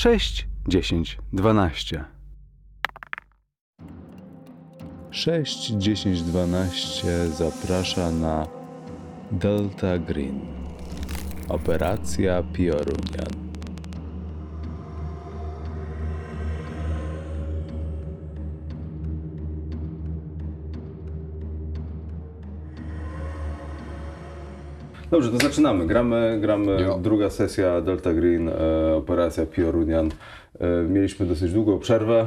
6, 10, 12. 6, 10, 12 zaprasza na Delta Green. Operacja Piorunian. Dobrze, to zaczynamy. Gramy, gramy Jo. druga sesja Delta Green, e, operacja Piorunian. E, mieliśmy dosyć długą przerwę.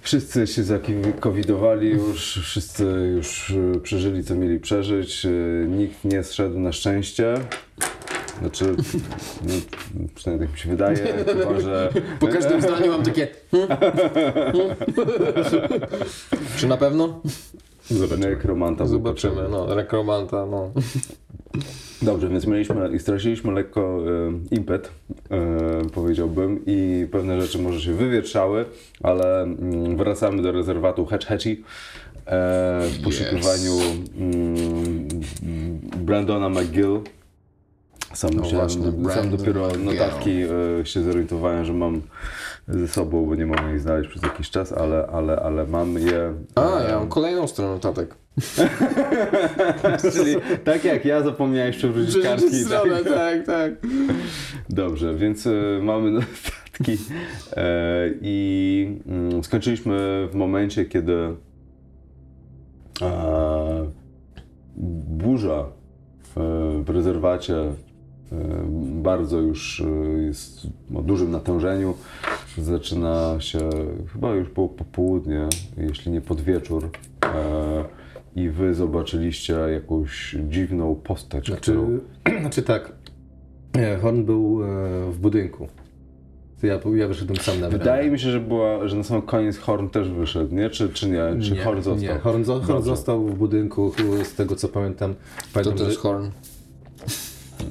Wszyscy się zakowidowali już, wszyscy już e, przeżyli co mieli przeżyć. E, nikt nie zszedł na szczęście. Znaczy, no, przynajmniej tak mi się wydaje, chyba że Po każdym zdaniu mam takie. hmm? Hmm? Czy na pewno? Nekromanta był Zobaczymy. No, rekromanta, no. Dobrze, więc mieliśmy i straciliśmy lekko e, impet, e, powiedziałbym, i pewne rzeczy może się wywietrzały, ale mm, wracamy do rezerwatu Hatch Hatchy e, w poszukiwaniu mm, Brandona McGill. Sam, No musiałem, właśnie, sam dopiero McGill. notatki e, się zorientowałem, że mam ze sobą, bo nie mogłem ich znaleźć przez jakiś czas, ale, ale, ale mam je. A, ja mam kolejną stronę notatek. Czyli tak jak ja zapomniałeś przewrócić kartki. tak? stronę, tak, tak. Dobrze, więc e, mamy notatki e, i mm, skończyliśmy w momencie, kiedy burza w, rezerwacie e, bardzo już o dużym natężeniu. Zaczyna się, chyba już było popołudnie, jeśli nie pod wieczór. E, I wy zobaczyliście jakąś dziwną postać, którą... Znaczy, znaczy tak, e, Horn był e, w budynku. Ja, ja wyszedłem sam na Wydaje mi się, że, była, że na sam koniec Horn też wyszedł, nie? Czy, czy nie? Czy nie, Horn został? Nie, Horn, zo- Horn został w budynku, z tego co pamiętam. To pamiętam to jest horn.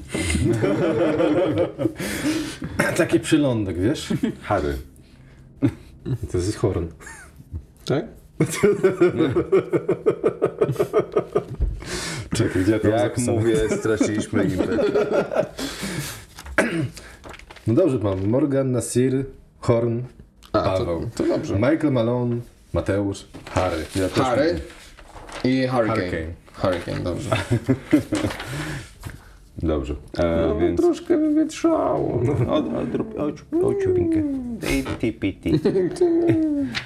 taki przylądek, wiesz? Harry. To jest Horn. Tak? Czekaj, gdzie ja to Jak zapisane? mówię, straciliśmy impet. No dobrze, mam Morgan, Nasir, Horn, A, to, Paweł. to dobrze. Michael Malone, Mateusz, Harry. Ja też Harry i Hurricane. Hurricane. Hurricane, dobrze. Dobrze, e, No, więc... troszkę wywietrzało. Ociupinkę. Piti.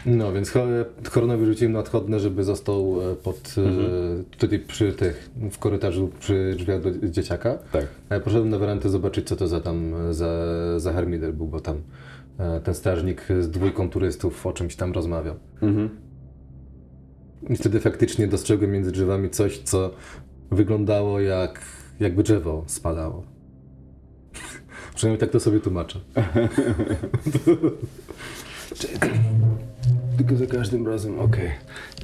No, więc Ho- Hornowi rzuciłem na odchodne, żeby został e, pod, e, tutaj przy tych, w korytarzu przy drzwiach do dzieciaka. Tak. Ja poszedłem na werandę zobaczyć, co to za tam, e, za, za harmider był, bo tam e, ten strażnik z dwójką turystów o czymś tam rozmawiał. Mhm. I wtedy faktycznie dostrzegłem między drzewami coś, co wyglądało jak, jakby drzewo spadało. Przynajmniej tak to sobie tłumaczę. Tylko za każdym razem, okej.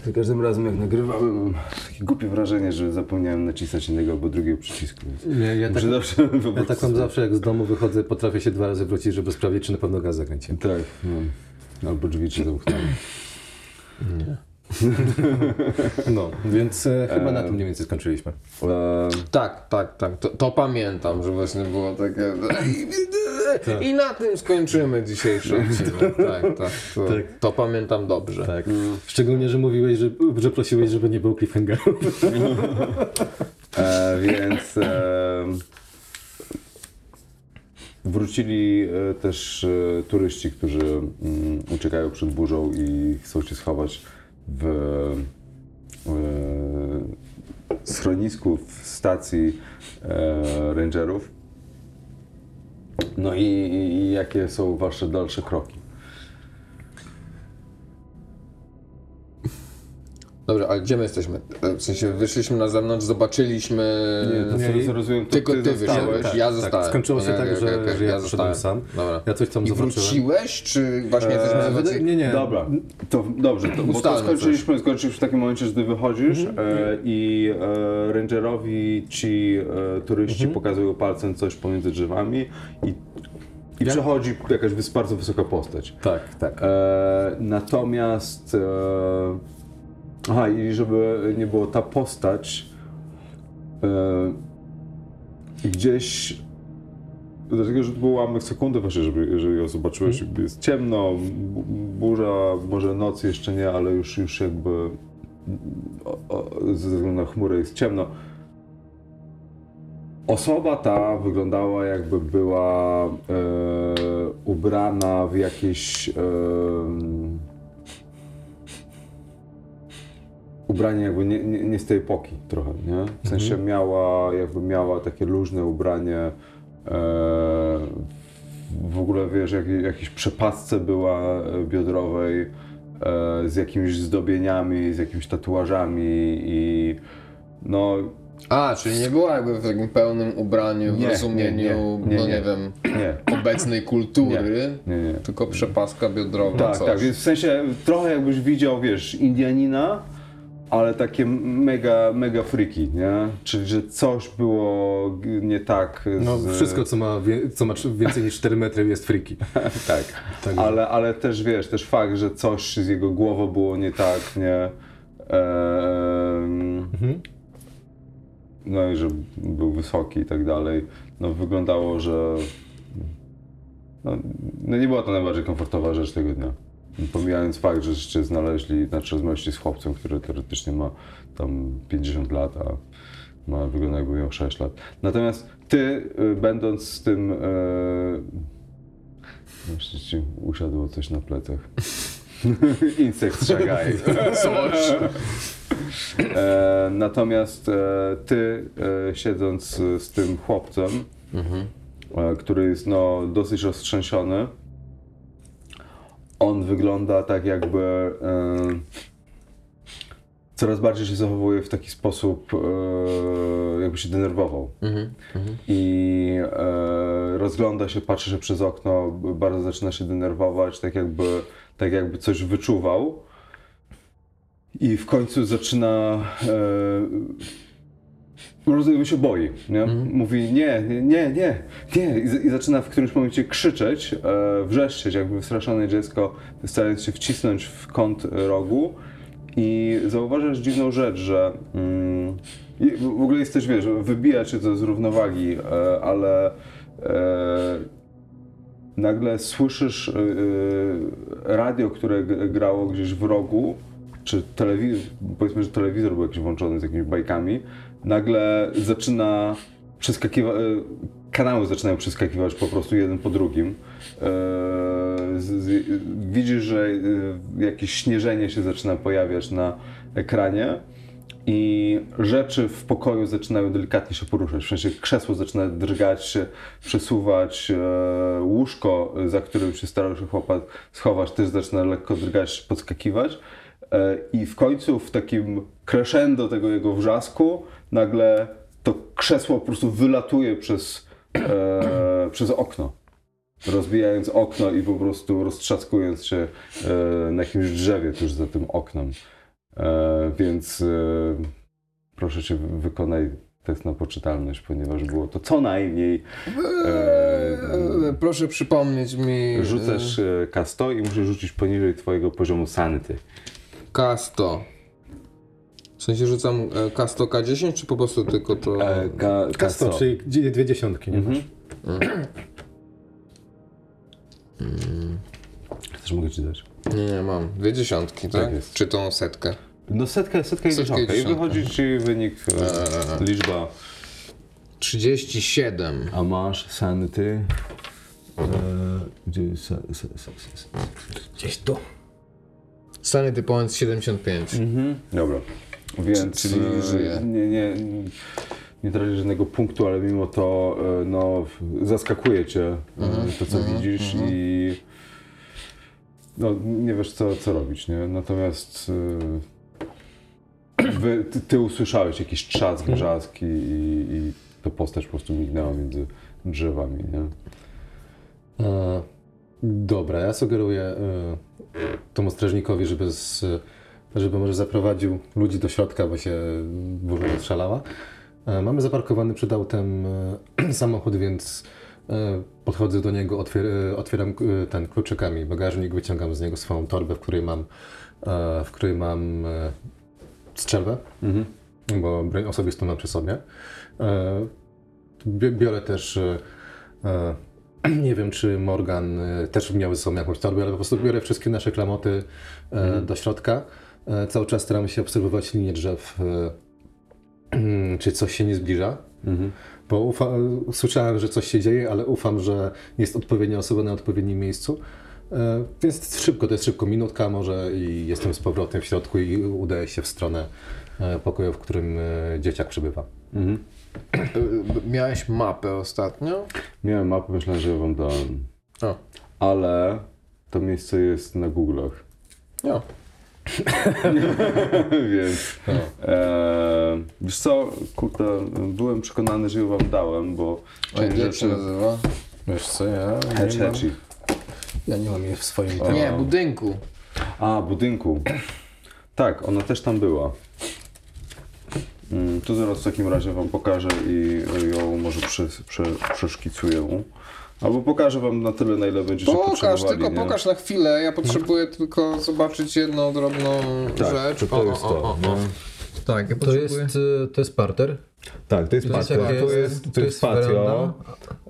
Za każdym razem jak nagrywamy mam takie głupie wrażenie, że zapomniałem nacisnąć jednego albo drugiego przycisku. Nie, ja tak, zawsze ja prostu... tak mam zawsze, jak z domu wychodzę, potrafię się dwa razy wrócić, żeby sprawdzić, czy na pewno gaz zakręciłem. Tak, no. Albo drzwi czy zamknąłem. No, więc e, chyba na tym mniej więcej skończyliśmy. E, Tak, tak, tak. To, to pamiętam, że właśnie było takie. I na tym skończymy dzisiejszy odcinek. Tak, tak. To, Tak. to pamiętam dobrze. Tak. Szczególnie, że mówiłeś, że, że prosiłeś, żeby nie było cliffhangeru. E, więc e, wrócili e, też e, turyści, którzy mm, uciekają przed burzą i chcą się schować w e, schronisku w stacji e, rangerów. No i, i jakie są wasze dalsze kroki? Dobrze, ale gdzie my jesteśmy? W sensie wyszliśmy na zewnątrz, zobaczyliśmy. nie, rozumiem, to Tylko ty, ty wyszedłeś, Tak, ja tak. zostałem. Skończyło się tak, okej, że, okej, że ja ja zostałem. sam. Dobra. Ja coś tam I zobaczyłem. wróciłeś, czy właśnie jesteśmy Eee, zobaczyli? Nie, nie. Dobra, to dobrze, to, bo to skończyliśmy, skończyliśmy w takim momencie, że ty wychodzisz Mhm. e, i e, rangerowi ci e, turyści Mhm. pokazują palcem coś pomiędzy drzewami i, i przechodzi jakaś bardzo wysoka postać. Tak, tak. E, natomiast e, aha, i żeby nie było ta postać e, gdzieś Dlatego, że to był ułamek sekundy właśnie, żeby, jeżeli ją zobaczyłeś, jakby jest ciemno, bu- burza, może noc jeszcze nie, ale już, już jakby o, o, ze względu na chmurę jest ciemno. Osoba ta wyglądała jakby była e, ubrana w jakieś e, ubranie jakby nie, nie, nie z tej epoki trochę, nie? W sensie miała, jakby miała takie luźne ubranie, e, w ogóle wiesz, jak, jakieś przepasce była e, biodrowej, e, z jakimiś zdobieniami, z jakimiś tatuażami i no A, czyli nie była jakby w takim pełnym ubraniu w Nie, rozumieniu, nie, no nie. wiem, obecnej kultury, tylko przepaska biodrowa, Tak, coś. tak, więc w sensie trochę jakbyś widział, wiesz, Indianina, ale takie mega, mega freaky, nie? Czyli, że coś było nie tak z... No, wszystko, co ma, co ma więcej niż 4 metry jest friki. Tak, Tak. ale, ale też, wiesz, też fakt, że coś z jego głową było nie tak, nie? Ehm, Mhm. No i że był wysoki i tak dalej. No wyglądało, że... No, no nie była to najbardziej komfortowa rzecz tego dnia. Pomijając fakt, że jeszcze znaleźli, znaczy rozmawialiście z chłopcem, który teoretycznie ma tam 50 lat, a ma wygląda jakby miał 6 lat. Natomiast ty, y, będąc z tym... Y, jeszcze ci usiadło coś na plecach. Insekt szagaj. Coś. E, natomiast e, ty, e, siedząc z tym chłopcem, e, który jest no, dosyć roztrzęsiony, on wygląda tak jakby e, coraz bardziej się zachowuje w taki sposób, e, jakby się denerwował. I e, rozgląda się, patrzy się przez okno, bardzo zaczyna się denerwować, tak jakby, tak jakby coś wyczuwał. I w końcu zaczyna. E, jakby się boi, nie? Mówi nie, nie, nie, nie, nie. I, I zaczyna w którymś momencie krzyczeć, e, wrzeszczeć, jakby wystraszone dziecko, starając się wcisnąć w kąt rogu. I zauważasz dziwną rzecz, że mm, w ogóle jesteś, wiesz, wybija cię to z równowagi, e, ale e, nagle słyszysz y, y, radio, które grało gdzieś w rogu, czy telewizor, powiedzmy, że telewizor był jakiś włączony z jakimiś bajkami, nagle zaczyna przeskakiwać, kanały zaczynają przeskakiwać po prostu jeden po drugim. E, widzisz, że y, jakieś śnieżenie się zaczyna pojawiać na ekranie i rzeczy w pokoju zaczynają delikatnie się poruszać. W sensie krzesło zaczyna drgać się, przesuwać, e, łóżko, za którym się starał się chłopak schować, też zaczyna lekko drgać, podskakiwać. E, I w końcu w takim crescendo tego jego wrzasku nagle to krzesło po prostu wylatuje przez, e, przez okno rozbijając okno i po prostu roztrzaskując się e, na jakimś drzewie tuż za tym oknem. E, więc e, proszę cię, wy- wykonaj test na poczytalność, ponieważ było to co najmniej. Eee, Proszę przypomnieć mi. Rzucasz e, K100 i musisz rzucić poniżej twojego poziomu sanity. K100. W sensie rzucam e, K100, K10, czy po prostu tylko to. E, K, K100, K100. czyli dwie dziesiątki, nie? Mhm. Też mogę ci dać. Nie, nie, mam. Dwie dziesiątki, tak? Tak jest. Czy tą setkę? No setka, setka i dziesiątka. I wychodzi ci wynik, e, liczba 37. A masz sanity? E, gdzie sa, sa, sa. Gdzieś tu. Sanity point 75. Dobra. Więc czyli e, żyje. Nie, nie, nie tracisz żadnego punktu, ale mimo to e, no, zaskakuje cię e, to, co widzisz i no, nie wiesz, co, co robić, nie? Natomiast e, wy, ty, ty usłyszałeś jakiś trzask, wrzask i, i, i ta postać po prostu mignęła między drzewami, nie? E, dobra, ja sugeruję e, temu strażnikowi, żeby, z, żeby może zaprowadził ludzi do środka, bo się burza rozszalała. E, mamy zaparkowany przed autem e, samochód, więc e, podchodzę do niego, otwier, otwieram ten kluczykami bagażnik, wyciągam z niego swoją torbę, w której mam, w której mam strzelbę, bo broń osobistą mam przy sobie. Bi- biorę też Nie wiem, czy Morgan e, też miał ze sobą jakąś torbę, ale po prostu biorę wszystkie nasze klamoty e, do środka. E, Cały czas staramy się obserwować linię drzew, czy coś się nie zbliża. Bo ufa, słyszałem, że coś się dzieje, ale ufam, że jest odpowiednia osoba na odpowiednim miejscu. Więc szybko, to jest szybko, minutka może i jestem z powrotem w środku i udaję się w stronę pokoju, w którym dzieciak przebywa. Y, Miałeś mapę ostatnio? Miałem mapę, myślałem, że wam dałem. O. Ale to miejsce jest na Google'ach. No. Więc e, wiesz co, kurde, byłem przekonany, że ją wam dałem, bo część jak się rzeczy... nazywa? Wiesz co, ja nie mam, ja nie mam jej w swoim Nie, budynku. A, budynku. Tak, ona też tam była. Mm, To zaraz w takim razie wam pokażę i ją może prze, prze, przeszkicuję. Albo pokażę wam na tyle, na ile będziecie Pokaż, potrzebowali. tylko nie? pokaż na chwilę. Ja potrzebuję tylko zobaczyć jedną drobną Tak, rzecz. to, to jest to. no. Tak, ja To potrzebuję... jest, y, to jest parter. Tak, to jest To jest to jest patio.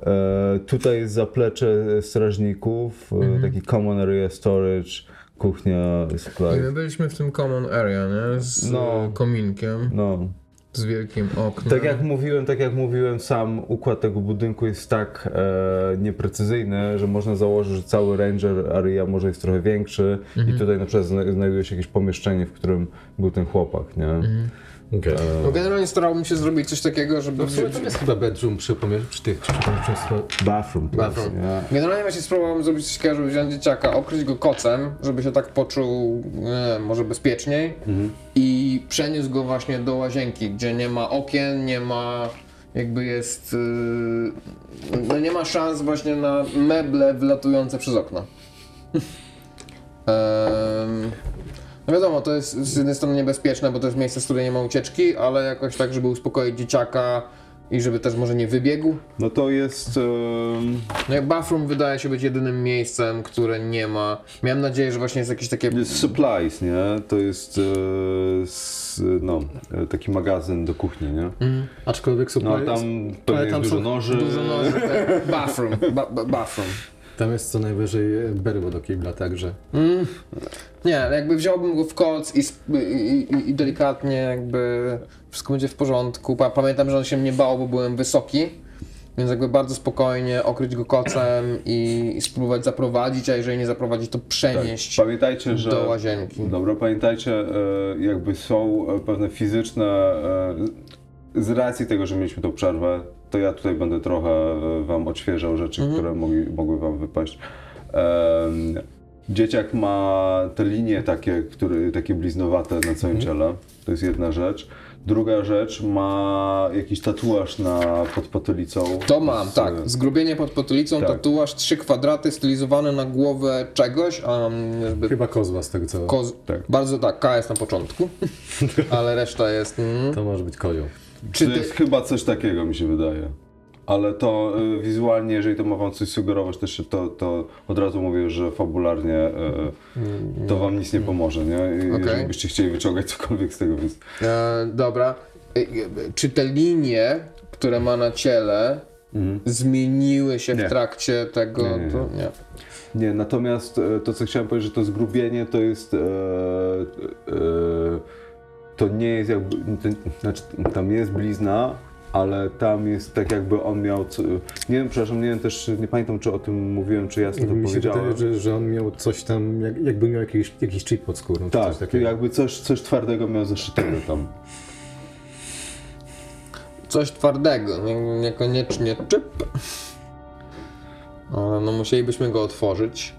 E, tutaj jest zaplecze strażników, e, taki common area storage, kuchnia, I my supply. byliśmy w tym common area, nie? Z no. kominkiem, No. Z wielkim oknem. Tak jak mówiłem, tak jak mówiłem, sam układ tego budynku jest tak e, nieprecyzyjny, że można założyć, że cały ranger area może jest trochę większy i tutaj na przykład zna- znajduje się jakieś pomieszczenie, w którym był ten chłopak, nie? Okay. No generalnie starałbym się zrobić coś takiego, żeby... No w sumie tam jest chyba bedroom przy, przy tych przy, przy, Bathroom. to jest, Bathroom. nie? Generalnie właśnie spróbowałem zrobić coś takiego, żeby wziąć dzieciaka, okryć go kocem, żeby się tak poczuł nie, wiem, może bezpieczniej i przeniósł go właśnie do łazienki, gdzie nie ma okien, nie ma jakby jest yy, no nie ma szans właśnie na meble wlatujące przez okno. no wiadomo, to jest z jednej strony niebezpieczne, bo to jest miejsce, z której nie ma ucieczki, ale jakoś tak, żeby uspokoić dzieciaka i żeby też może nie wybiegł. No to jest... em, No jak bathroom wydaje się być jedynym miejscem, które nie ma. Miałem nadzieję, że właśnie jest jakieś takie. Jest supplies, nie? To jest e, no, e, taki magazyn do kuchni, nie? aczkolwiek super No ale tam pewnie tam jest dużo noży. Dużo noży. tak. Bathroom. Ba, ba, bathroom. Tam jest co najwyżej e, berło do kibla, także. Nie, ale jakby wziąłbym go w koc i, i, i, delikatnie jakby wszystko będzie w porządku. Pa, pamiętam, że on się mnie bał, bo byłem wysoki. Więc jakby bardzo spokojnie okryć go kocem i, i spróbować zaprowadzić, a jeżeli nie zaprowadzić, to przenieść Pamiętajcie, że... do łazienki. Dobra, pamiętajcie, e, jakby są e, pewne fizyczne, z racji tego, że mieliśmy tą przerwę, to ja tutaj będę trochę wam odświeżał rzeczy, Mhm. które mogli, mogły wam wypaść. Em, Dzieciak ma te linie takie, które, takie bliznowate na całym Mhm. ciele, to jest jedna rzecz. Druga rzecz, ma jakiś tatuaż na, pod potylicą. To mam, Z- tak. Zgrubienie pod potylicą, Tak. tatuaż, trzy kwadraty stylizowane na głowę czegoś, niezbyt Chyba kozła z tego co. koz... Tak. Bardzo tak, K jest na początku, ale reszta jest... Mm. To może być kozioł. Czy to ty... jest chyba coś takiego, mi się wydaje. Ale to y, wizualnie, jeżeli to ma wam coś sugerować, też się to, to od razu mówię, że fabularnie y, to wam nic nie pomoże, nie? I Okej. Jeżeli byście chcieli wyciągać cokolwiek z tego, więc... E, dobra. E, e, Czy te linie, które ma na ciele, zmieniły się Nie. w trakcie tego? Nie, nie, nie. To, nie. Nie, natomiast e, to, co chciałem powiedzieć, że to zgrubienie to jest... E, e, to nie jest jakby... To, znaczy, tam jest blizna, ale tam jest tak jakby on miał... Co, nie wiem, przepraszam, nie wiem też, nie pamiętam, czy o tym mówiłem, czy jasno to Mi się powiedziałem. wydaje, że, że on miał coś tam, jak, jakby miał jakiś, jakiś chip pod skórą. czy Tak, coś takiego. jakby coś, coś twardego miał zaszytego tam. Coś twardego, nie, niekoniecznie czyp. Ale no musielibyśmy go otworzyć,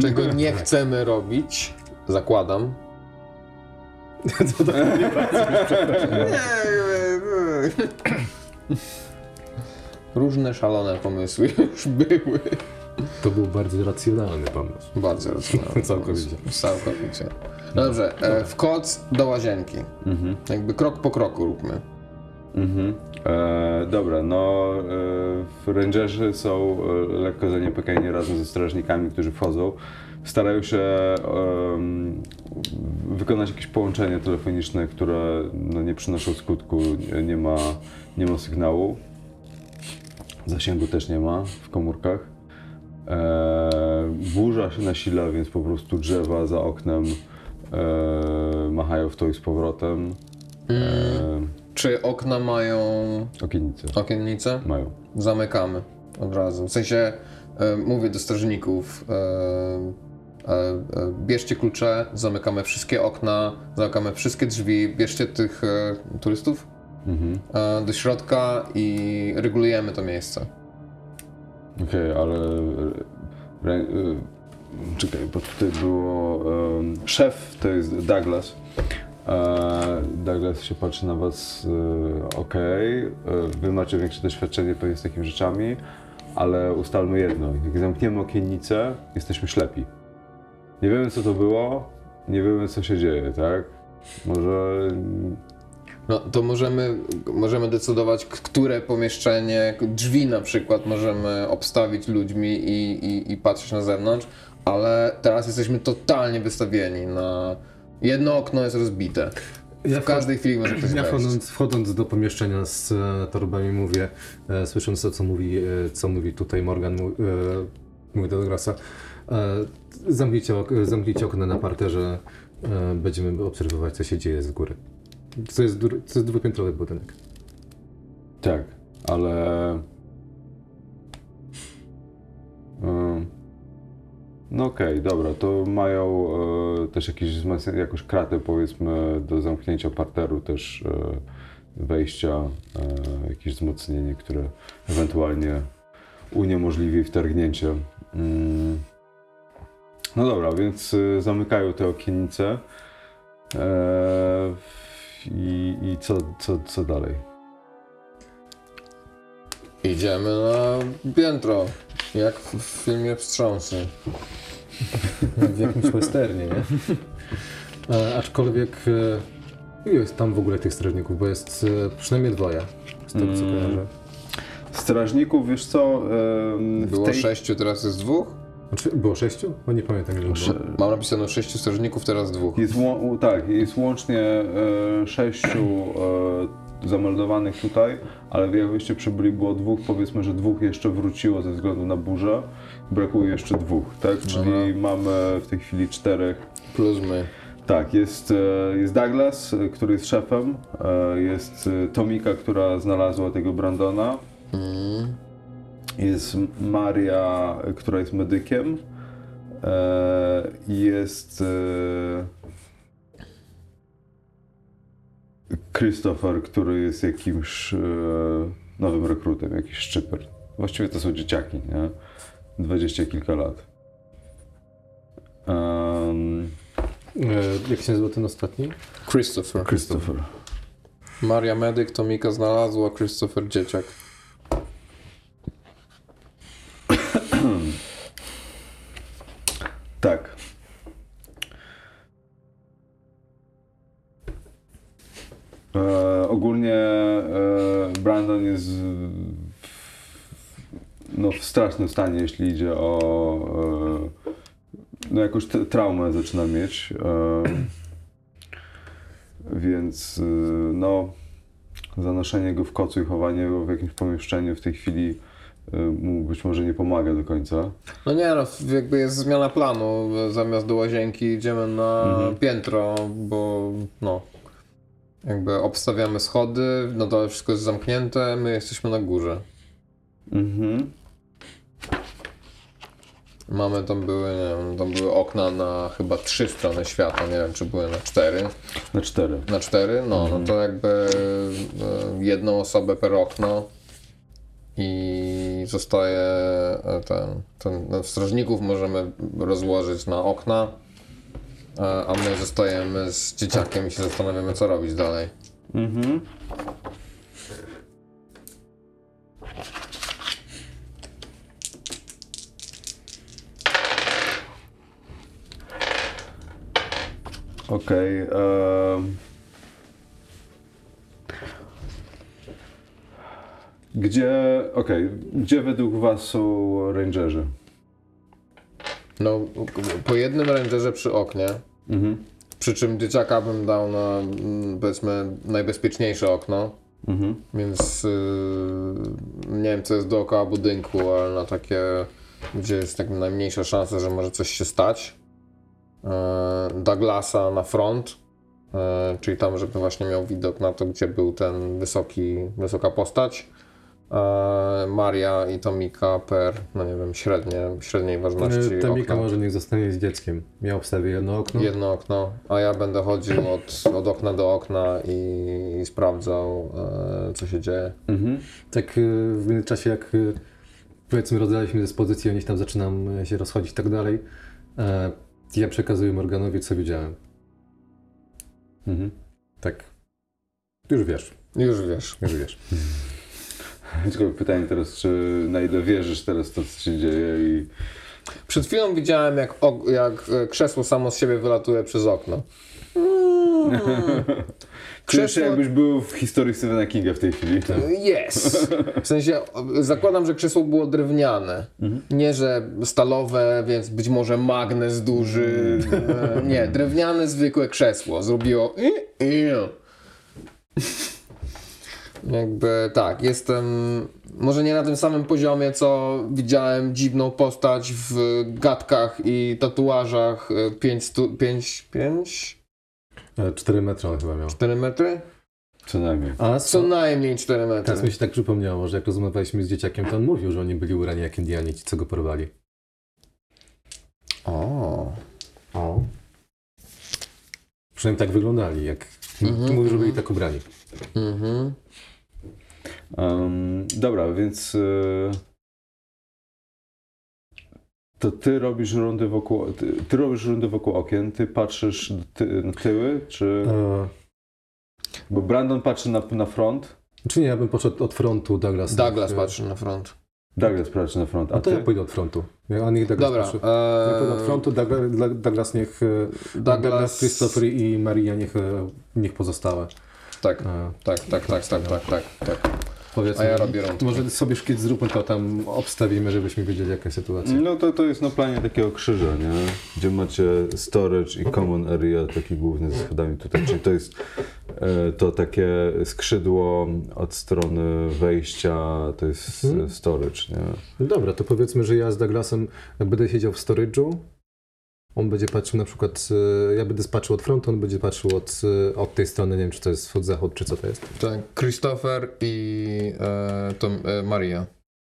czego nie chcemy robić. Zakładam. Różne szalone pomysły już były. To był bardzo racjonalny pomysł. Bardzo racjonalne. Całkowicie. Całkowicie. No dobrze, e, w koc do łazienki. Jakby krok po kroku róbmy. Mhm. E, dobra, no e, rangerzy są e, lekko zaniepokojeni razem ze strażnikami, którzy wchodzą. Starają się em, wykonać jakieś połączenie telefoniczne, które no, nie przynoszą skutku, nie- ma, nie ma sygnału. Zasięgu też nie ma w komórkach. E, burza się nasila, więc po prostu drzewa za oknem e, machają w to i z powrotem. E, Czy okna mają okiennice okiennice? mają. Zamykamy od razu. W sensie e, mówię do strażników. E, e, bierzcie klucze, zamykamy wszystkie okna, zamykamy wszystkie drzwi, bierzcie tych e, turystów Mhm. do środka i regulujemy to miejsce. Okej, ale. Re, e, czekaj, bo tutaj było. szef to jest Douglas. Douglas się patrzy na Was. Okej, e, Wy macie większe doświadczenie pewnie z takimi rzeczami, ale ustalmy jedno. Jak zamkniemy okiennicę, jesteśmy ślepi. Nie wiemy, co to było, nie wiemy, co się dzieje, tak? Może. No to możemy, możemy decydować, które pomieszczenie, drzwi na przykład możemy obstawić ludźmi i, i, i patrzeć na zewnątrz, ale teraz jesteśmy totalnie wystawieni na... Jedno okno jest rozbite. Ja W każdej chwili może ktoś Ja wchodząc, wchodząc do pomieszczenia z e, torbami mówię, e, słysząc to, co mówi, e, co mówi tutaj Morgan, e, mówi do e, zamknijcie, ok, zamknijcie okna na parterze, e, będziemy obserwować, co się dzieje z góry. To jest, jest dwupiętrowy budynek. Tak, ale. Ym, No okej, dobra, to mają e, też jakieś jakąś kratę powiedzmy do zamknięcia parteru, też e, wejścia, e, jakieś wzmocnienie, które ewentualnie uniemożliwi wtargnięcie. Mm. No dobra, więc e, zamykają te okiennice. E, I, i co, co, co dalej? Idziemy na piętro, jak w, filmie Wstrząsy. W jakimś westernie, nie? E, aczkolwiek e, jest tam w ogóle tych strażników, bo jest e, przynajmniej dwoje, z tego co Mm. kojarzę. Strażników, wiesz co? w Było tej- sześciu, teraz jest dwóch? Znaczy, było sześciu? No nie pamiętam ile było. Mam napisane sześciu strażników, teraz dwóch. Jest, łą- tak, jest łącznie e, sześciu e, zameldowanych tutaj, ale jak wyście przybyli było dwóch, powiedzmy, że dwóch jeszcze wróciło ze względu na burzę. Brakuje jeszcze dwóch, tak? Czyli mamy w tej chwili czterech. Plus my. Tak, jest, e, jest Douglas, e, który jest szefem, e, jest Tomika, która znalazła tego Brandona, Mm. Jest Maria, która jest medykiem e, jest e, Christopher, który jest jakimś e, nowym rekrutem, jakiś szczyper. Właściwie to są dzieciaki, nie? Dwadzieścia kilka lat. Em, E, jak się nazywa ten ostatni? Christopher. Christopher. Maria Medyk, Tomika znalazła, Christopher Dzieciak. Tak. E, ogólnie e, Brandon jest w, no, w strasznym stanie, jeśli idzie o. E, no, jakąś traumę zaczyna mieć. E, więc no, zanoszenie go w kocu i chowanie go w jakimś pomieszczeniu w tej chwili mu być może nie pomaga do końca. No nie no, jakby jest zmiana planu. Zamiast do łazienki idziemy na piętro, bo no. Jakby obstawiamy schody, na dole wszystko jest zamknięte, my jesteśmy na górze. Mhm. Mamy tam były, nie wiem, tam były okna na chyba trzy strony świata, nie wiem czy były na cztery. Na cztery. Na cztery, no, no to jakby e, jedną osobę per okno i zostaje e, ten, ten no, strażników możemy rozłożyć na okna, a my zostajemy z dzieciakiem i się zastanawiamy co robić dalej. Mhm. Okej. em. Gdzie, okej, gdzie według was są rangerzy? No, po jednym rangerze przy oknie, Mhm. przy czym dzieciaka bym dał na mm, powiedzmy najbezpieczniejsze okno, Mhm. Więc yy, nie wiem, co jest dookoła budynku, ale na takie, gdzie jest tak najmniejsza szansa, że może coś się stać. Yy, Douglasa na front, yy, czyli tam, żeby właśnie miał widok na to, gdzie był ten wysoki, wysoka postać. Yy, Maria i Tomika per, no nie wiem, średnie, średniej ważności Ta Mika okna. może niech zostanie z dzieckiem. Ja obstawię jedno okno. Jedno okno, a ja będę chodził od, od okna do okna i, i sprawdzał, e, co się dzieje. Mhm. Tak y, w międzyczasie, jak y, powiedzmy rozdaliśmy dyspozycję, oni tam zaczynam się rozchodzić i tak dalej, e, ja przekazuję Morganowi, co widziałem. Mhm. Tak. Już wiesz, Już wiesz. już wiesz. Tylko pytanie teraz, czy na ile wierzysz teraz to, co się dzieje i... Przed chwilą widziałem, jak, jak e, krzesło samo z siebie wylatuje przez okno. Się Krzesło- jakbyś był w historii Stephena Kinga w tej chwili. Jest! W sensie zakładam, że krzesło było drewniane. Nie, że stalowe, więc być może magnes duży. E, Nie, drewniane, zwykłe krzesło. Zrobiło. Jakby tak, jestem może nie na tym samym poziomie, co widziałem dziwną postać w gadkach i tatuażach 5, 5, 5, E, 4 metry on chyba miał. 4 metry? Co najmniej. A Co najmniej 4 metry. Teraz mi się tak przypomniało, że jak rozmawialiśmy z dzieciakiem, to on mówił, że oni byli urani jak Indianie, ci co go porwali. O. O. Przynajmniej tak wyglądali, jak Mhm, mówił, że byli mhm. tak ubrani. Mhm. Um, dobra, więc e, to ty robisz rundy wokół, ty, ty robisz rundy wokół okien, ty patrzysz ty, na tyły, czy... E, Bo Brandon patrzy na, na front, czy nie, ja bym poszedł od frontu, Douglas. Douglas niech, e, patrzy na front. Douglas patrzy na front, a A to ty? ja pójdę od frontu. Ja, a niech Douglas Dobra. patrzy. Ja pójdę od E, frontu, Douglas, Douglas niech... Douglas, Douglas. Christopher i Maria niech, niech pozostałe. Tak, E, tak, tak, tak, tak, tak, tak, tak. Powiedzmy, A ja robię rundkę. Może sobie szkic zróbmy to tam, obstawimy, żebyśmy wiedzieli jaka jest sytuacja. No to, to jest na planie takiego krzyża, nie? Gdzie macie storage i common area, taki główny ze schodami tutaj, czyli to jest e, to takie skrzydło od strony wejścia, to jest Mhm. storage, nie? Dobra, to powiedzmy, że ja z Douglasem będę siedział w storage'u. On będzie patrzył na przykład, e, ja będę patrzył od frontu, on będzie patrzył od, e, od tej strony, nie wiem czy to jest wschód, zachód, czy co to jest. Tak, Christopher i e, Tom, e, Maria.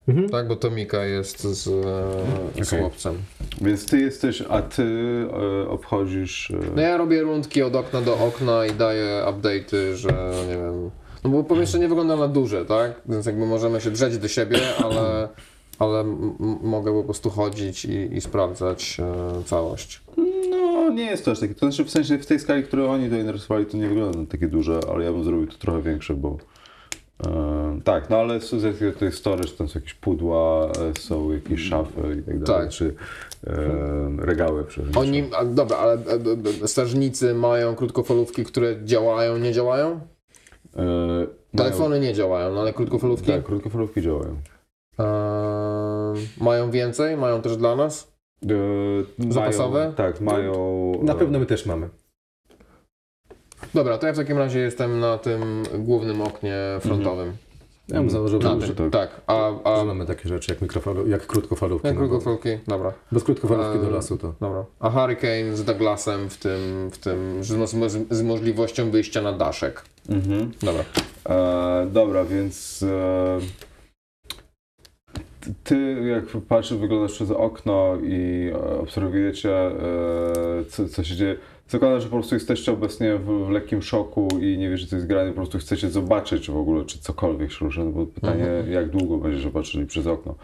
Mhm. Tak, bo Tomika jest z, e, Okej. chłopcem. Więc ty jesteś, a ty e, obchodzisz... E, No ja robię rundki od okna do okna i daję update'y, że nie wiem. No bo pomieszczenie wygląda na duże, tak? Więc jakby możemy się drzeć do siebie, ale, ale mogę po prostu chodzić i, i sprawdzać e, całość. No, nie jest to aż takie. To znaczy, w sensie w tej skali, której oni narysowali, to nie wygląda na takie duże, ale ja bym zrobił to trochę większe, bo. E, tak, no ale z- jest storage, tam są jakieś pudła, e, są jakieś szafy i tak dalej, Tak. czy e, regały przecież. Oni, a, dobra, ale e, strażnicy mają krótkofalówki, które działają, nie działają? Telefony nie działają, no ale krótkofalówki Mają, tak, krótkofalówki działają. E, mają więcej, mają też dla nas. E, Zapasowe? Mają, tak, mają. Na e, pewno my też mamy. Dobra, to ja w takim razie jestem na tym głównym oknie frontowym. Ja bym założył, Na że, Mhm. tak. tak. A, a że mamy takie rzeczy jak, mikrofalo, jak krótkofalówki. jak no bo krótkofalówki? Dobra, bez krótkofalówki do Eee, lasu to. dobra. A Hurricane z Douglasem w tym, w tym z, z, z możliwością wyjścia na daszek. Mhm. Dobra. E, dobra, więc e, ty- jak patrzysz, wyglądasz przez okno i e, obserwujecie, e, co, co się dzieje. Zakładam, że po prostu jesteście obecnie w, w lekkim szoku i nie wiecie, co jest grane, po prostu chcecie zobaczyć w ogóle, czy cokolwiek się rusza, no bo pytanie, Mhm. jak długo będziecie patrzyli przez okno.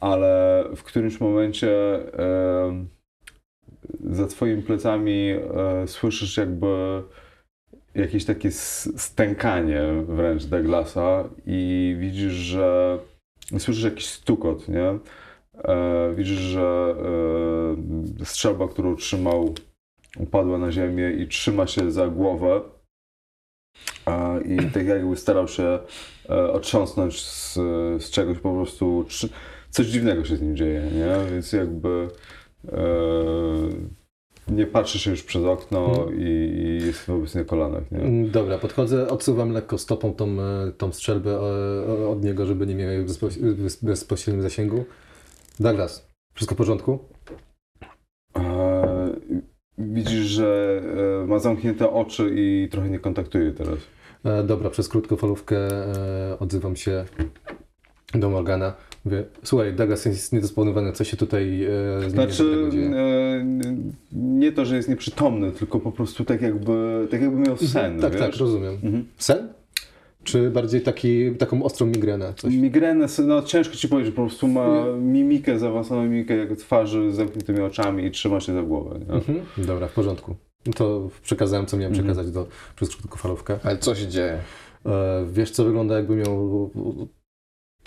Ale w którymś momencie za twoimi plecami e, słyszysz jakby jakieś takie stękanie wręcz Douglasa i widzisz, że słyszysz jakiś stukot, nie? E, widzisz, że e, strzelba, którą trzymał, upadła na ziemię i trzyma się za głowę. E, I tak jakby starał się e, otrząsnąć z, z czegoś po prostu. Trzy, coś dziwnego się z nim dzieje, nie? Więc jakby e, nie patrzy się już przez okno Mhm. i, i jest wobec na kolanach, nie? Mm, Dobra, podchodzę, odsuwam lekko stopą tą, e, tą strzelbę e, od niego, żeby nie miał jej w bezpo- bez- bezpośrednim zasięgu. Douglas, wszystko w porządku? E, widzisz, że e, ma zamknięte oczy i trochę nie kontaktuje teraz. E, dobra, przez krótkofalówkę e, odzywam się do Morgana. Mówię, słuchaj, Douglas jest niedysponowany, co się tutaj e, z nim Znaczy, e, nie to, że jest nieprzytomny, tylko po prostu tak jakby, tak jakby miał sen, tak, wiesz? tak, rozumiem. Mhm. Sen? Czy bardziej taki, taką ostrą migrenę? Coś? Migrenę, no ciężko ci powiedzieć, po prostu ma mimikę, zaawansowaną mimikę jak twarzy z zamkniętymi oczami i trzyma się za głowę. Mhm. Dobra, w porządku. No To przekazałem, co miałem Mhm. przekazać do, przez krótkofalówkę. Ale co się dzieje? E, wiesz, co wygląda jakby miał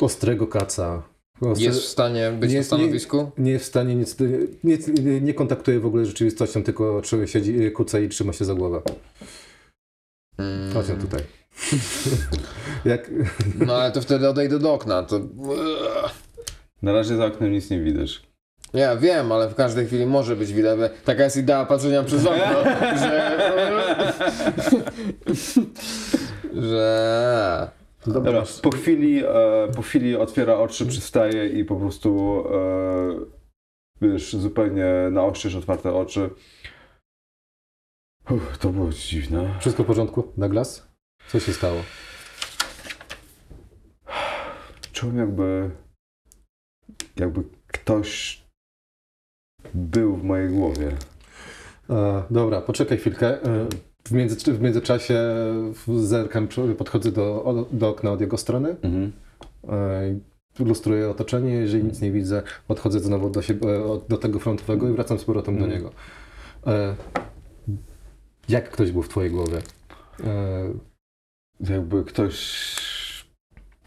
ostrego kaca. Ostre... Jest w stanie być Nie- na stanowisku? Nie jest w stanie, nic, nie, nie, nie kontaktuje w ogóle z rzeczywistością, tylko siedzi, kuca i trzyma się za głowę. Mm. Chodź no tutaj. Jak, No ale to wtedy odejdę do okna, to... Na razie za oknem nic nie widać. Ja wiem, ale w każdej chwili może być widać. Taka jest idea patrzenia przez okno, że... że... Dobra, po chwili, e, po chwili otwiera oczy, przystaje i po prostu e, wiesz, zupełnie na oścież otwarte oczy. Uff, to było dziwne. wszystko w porządku, Douglas? Co się stało? Czułem jakby jakby ktoś był w mojej głowie. E, dobra, poczekaj chwilkę. E, w, między, w międzyczasie zerkam, podchodzę do, do okna od jego strony. Mhm. E, lustruję otoczenie, jeżeli nic nie widzę, odchodzę znowu do, siebie, e, do tego frontowego i wracam z powrotem do Mhm. niego. E, jak ktoś był w twojej głowie? Jakby ktoś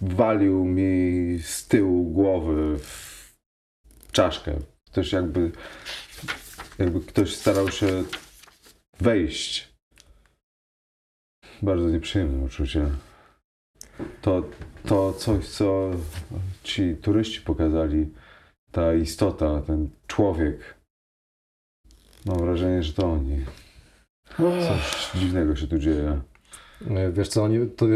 walił mi z tyłu głowy w czaszkę. Ktoś jakby, jakby ktoś starał się wejść. Bardzo nieprzyjemne uczucie. To, to coś, co ci turyści pokazali, ta istota, ten człowiek. Mam wrażenie, że to oni. Coś dziwnego się tu dzieje. e, wiesz co, oni, to,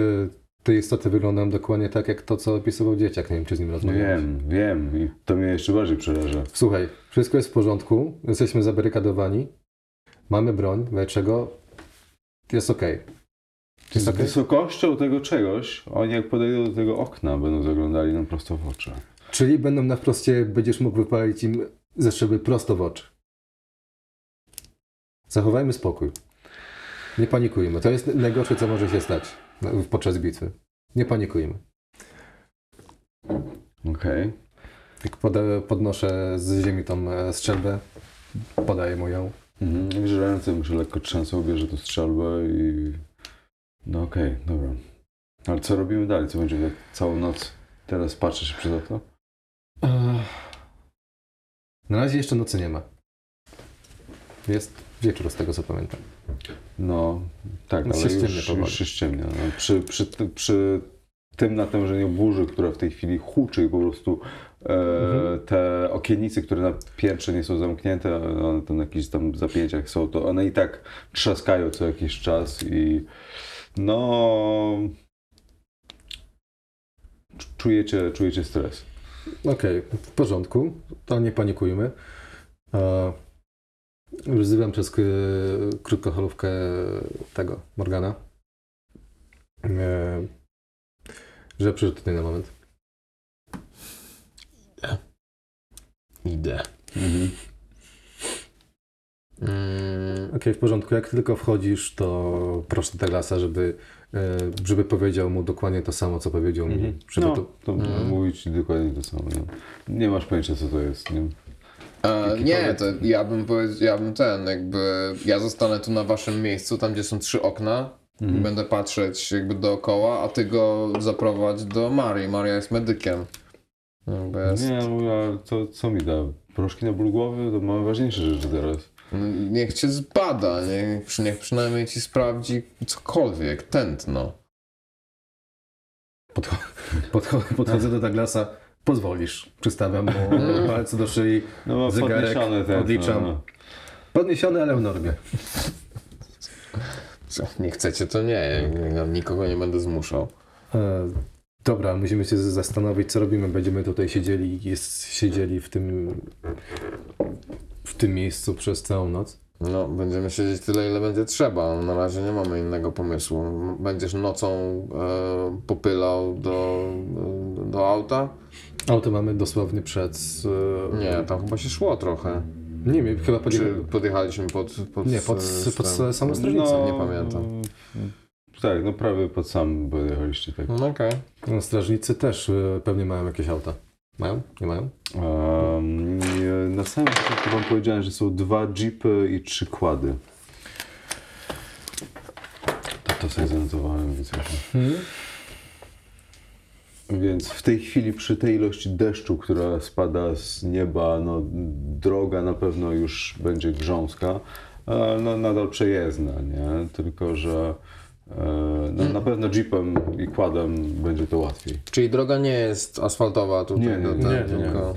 te istoty wyglądają dokładnie tak, jak to, co opisywał dzieciak. Nie wiem, czy z nim rozmawiałeś. Wiem, wiem i to mnie jeszcze bardziej przeraża. Słuchaj, wszystko jest w porządku, jesteśmy zabarykadowani, mamy broń, dlaczego jest okej. Jest Z wysokością tego czegoś, oni jak podejdą do tego okna, będą zaglądali nam prosto w oczy. Czyli będą na wproście, będziesz mógł wypalić im ze szyby prosto w oczy. Zachowajmy spokój. Nie panikujmy. To jest najgorsze, co może się stać podczas bitwy. Nie panikujmy. Okej. Jak poda, podnoszę z ziemi tą e, strzelbę, podaję mu ją. Mhm. Wiesz, że ręce mu się lekko trzęsą, bierze tu strzelbę i... No okej, dobra. Ale co robimy dalej? Co będzie tak całą noc? Teraz patrzę się przez okno? Na razie jeszcze nocy nie ma. Jest wieczór z tego co pamiętam. No, tak, Się ale ściemnia już, powoli. już się ściemnia. No, przy, przy, przy tym natężeniu burzy, która w tej chwili huczy i po prostu e, Mhm. te okiennice, które na piętrze nie są zamknięte, one tam na jakichś tam zapięciach są, to one i tak trzaskają co jakiś czas i no... Czujecie, czujecie stres. Okej, w porządku. To nie panikujmy. E, wzywam przez k- krótkoholówkę tego, Morgana. E, że przyszedł tutaj na moment. Idę. Mhm. Okej, w porządku. Jak tylko wchodzisz, to proszę Douglasa, żeby, e, żeby powiedział mu dokładnie to samo, co powiedział mi. Mhm. Żeby No, to... to Mhm. mówię ci dokładnie to samo. Nie, nie masz pojęcia co to jest. Nie? E, nie, to ja bym powiedział, ja bym ten, jakby ja zostanę tu na waszym miejscu, tam gdzie są trzy okna. Mhm. Będę patrzeć jakby dookoła, a ty go zaprowadź do Marii. Maria jest medykiem. Jakby jest, Nie, no, a to co mi da? Proszki na ból głowy? To mamy ważniejsze rzeczy teraz. Niech cię zbada, niech, niech przynajmniej ci sprawdzi cokolwiek, tętno. Podcho podcho podchodzę do Douglasa. Pozwolisz. Przystawiam mu palce do szyi. No, Zegarek, podniesione ten, odliczam. No, Podniesiony, ale w normie. Co, Nie chcecie, to nie. Ja nikogo nie będę zmuszał. E, dobra, musimy się zastanowić, co robimy. Będziemy tutaj siedzieli, jest, siedzieli w tym, tym miejscu przez całą noc. No, będziemy siedzieć tyle, ile będzie trzeba. Na razie nie mamy innego pomysłu. Będziesz nocą e, popylał do, do auta? Auto mamy dosłownie przed... E, Nie, tam chyba się szło trochę. nie wiem, chyba Czy podjechali. podjechaliśmy pod... pod Nie, pod, e, pod samą strażnicę. nie pamiętam. Tak, no prawie pod sam pojechaliście tak. No okej. No, strażnicy też e, pewnie mają jakieś auta. Mają? Nie mają? Um, na samym początku wam powiedziałem, że są dwa jeepy i trzy kłady. To, to sobie zanotowałem, więc właśnie. Więc w tej chwili przy tej ilości deszczu, która spada z nieba, no, droga na pewno już będzie grząska, ale no, nadal przejezdna, nie? Tylko, że e, no, na pewno jeepem i kładem będzie to łatwiej. Czyli droga nie jest asfaltowa tutaj? Nie, nie, nie, nie. tylko...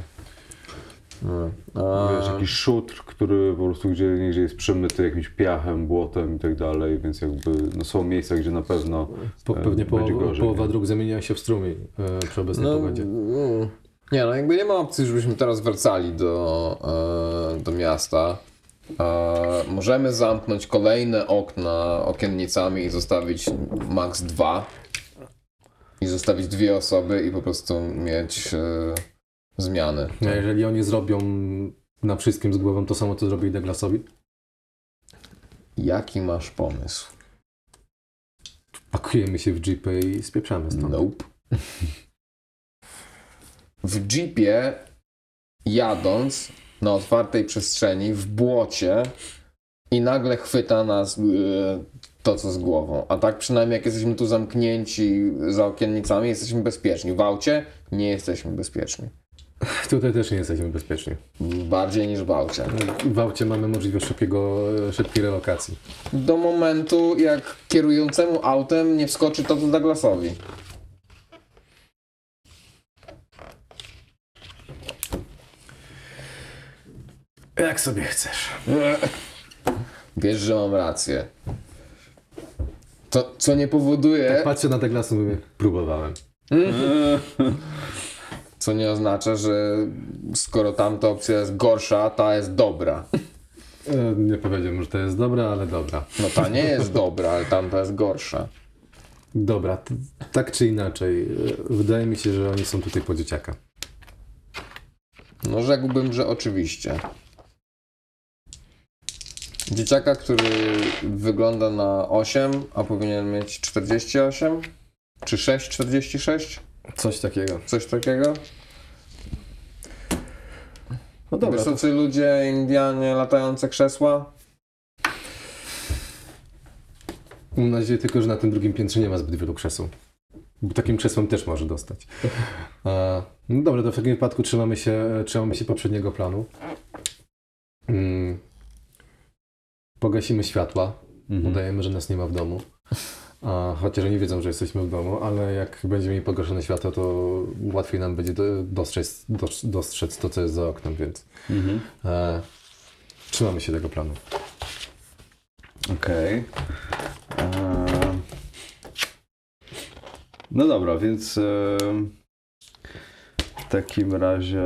A, Wiesz, jakiś szutr, który po prostu gdzie, gdzie jest przemyty jakimś piachem, błotem i tak dalej, więc jakby no, są miejsca, gdzie na pewno Po, e, pewnie połowa, gorzej. połowa nie? dróg zamieniła się w strumień e, przy obecnej no, pogodzie. mm. Nie, no jakby nie ma opcji, żebyśmy teraz wracali do, e, do miasta. E, możemy zamknąć kolejne okna okiennicami i zostawić max dwa. I zostawić dwie osoby i po prostu mieć e, zmiany. A jeżeli oni zrobią na wszystkim z głową to samo, co zrobili Douglasowi, Jaki masz pomysł? pakujemy się w jeepy i spieprzamy stąd. Nope. W jeepie jadąc na otwartej przestrzeni, w błocie i nagle chwyta nas yy, to, co z głową. A tak przynajmniej jak jesteśmy tu zamknięci za okiennicami, jesteśmy bezpieczni. W aucie nie jesteśmy bezpieczni. Tutaj też nie jesteśmy bezpieczni. Bardziej niż w aucie. W aucie mamy możliwość szybkiego, szybkiej relokacji. Do momentu, jak kierującemu autem nie wskoczy to, co Douglasowi. Jak sobie chcesz. Wiesz, że mam rację. To, co nie powoduje, Patrzę na Douglasa i mówię, próbowałem. co nie oznacza, że skoro tamta opcja jest gorsza, ta jest dobra. E, Nie powiedziałbym, że to jest dobra, ale dobra. No ta nie jest dobra, ale tamta jest gorsza. Dobra, tak czy inaczej, e, wydaje mi się, że oni są tutaj po dzieciaka. No rzekłbym, że oczywiście. Dzieciaka, który wygląda na 8, a powinien mieć 48? Czy 6,46? Coś takiego. Coś takiego? No dobra, to, Wysocy ludzie, Indianie, latające krzesła? mam nadzieję tylko, że na tym drugim piętrze nie ma zbyt wielu krzeseł. Bo takim krzesłem też może dostać. E, no dobra, to w takim wypadku trzymamy się, trzymamy się poprzedniego planu. Mm. Pogasimy światła. Mhm. Udajemy, że nas nie ma w domu. A, chociaż oni wiedzą, że jesteśmy w domu, ale jak będziemy mieli pogaszone światło, to łatwiej nam będzie do- dostrzec, dos- dostrzec to, co jest za oknem, więc Mhm. e, trzymamy się tego planu. Okej. Eee, No dobra, więc em, w takim razie.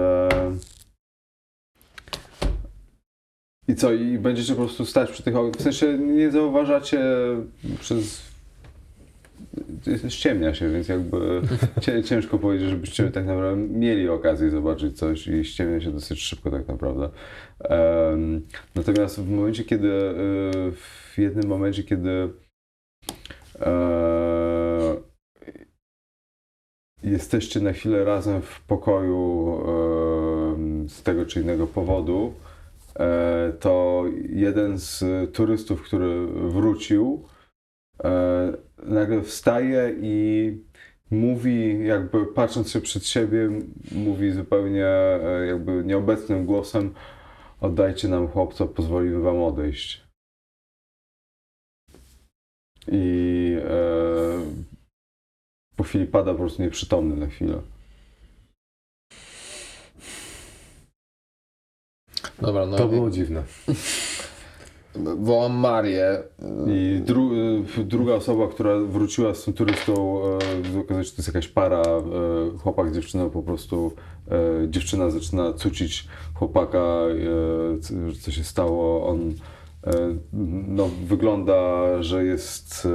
I co, i będziecie po prostu stać przy tych oknach? W sensie nie zauważacie przez. Ściemnia się, więc jakby ciężko powiedzieć, żebyście tak naprawdę mieli okazję zobaczyć coś i ściemnia się dosyć szybko tak naprawdę. Natomiast w momencie, kiedy y, w jednym momencie, kiedy e, jesteście na chwilę razem w pokoju z tego czy innego powodu, e, to jeden z turystów, który wrócił, e, nagle wstaje i mówi, jakby patrząc się przed siebie, mówi zupełnie e, jakby nieobecnym głosem: Oddajcie nam chłopca, pozwolimy wam odejść. I e, po chwili pada po prostu nieprzytomny na chwilę. Dobra, no To i- było dziwne. wołam Marię. I dru, y, druga osoba, która wróciła z tym turystą, e, okazuje się, że to jest jakaś para, e, chłopak z dziewczyną, po prostu dziewczyna zaczyna cucić chłopaka, co się stało, on no, wygląda, że jest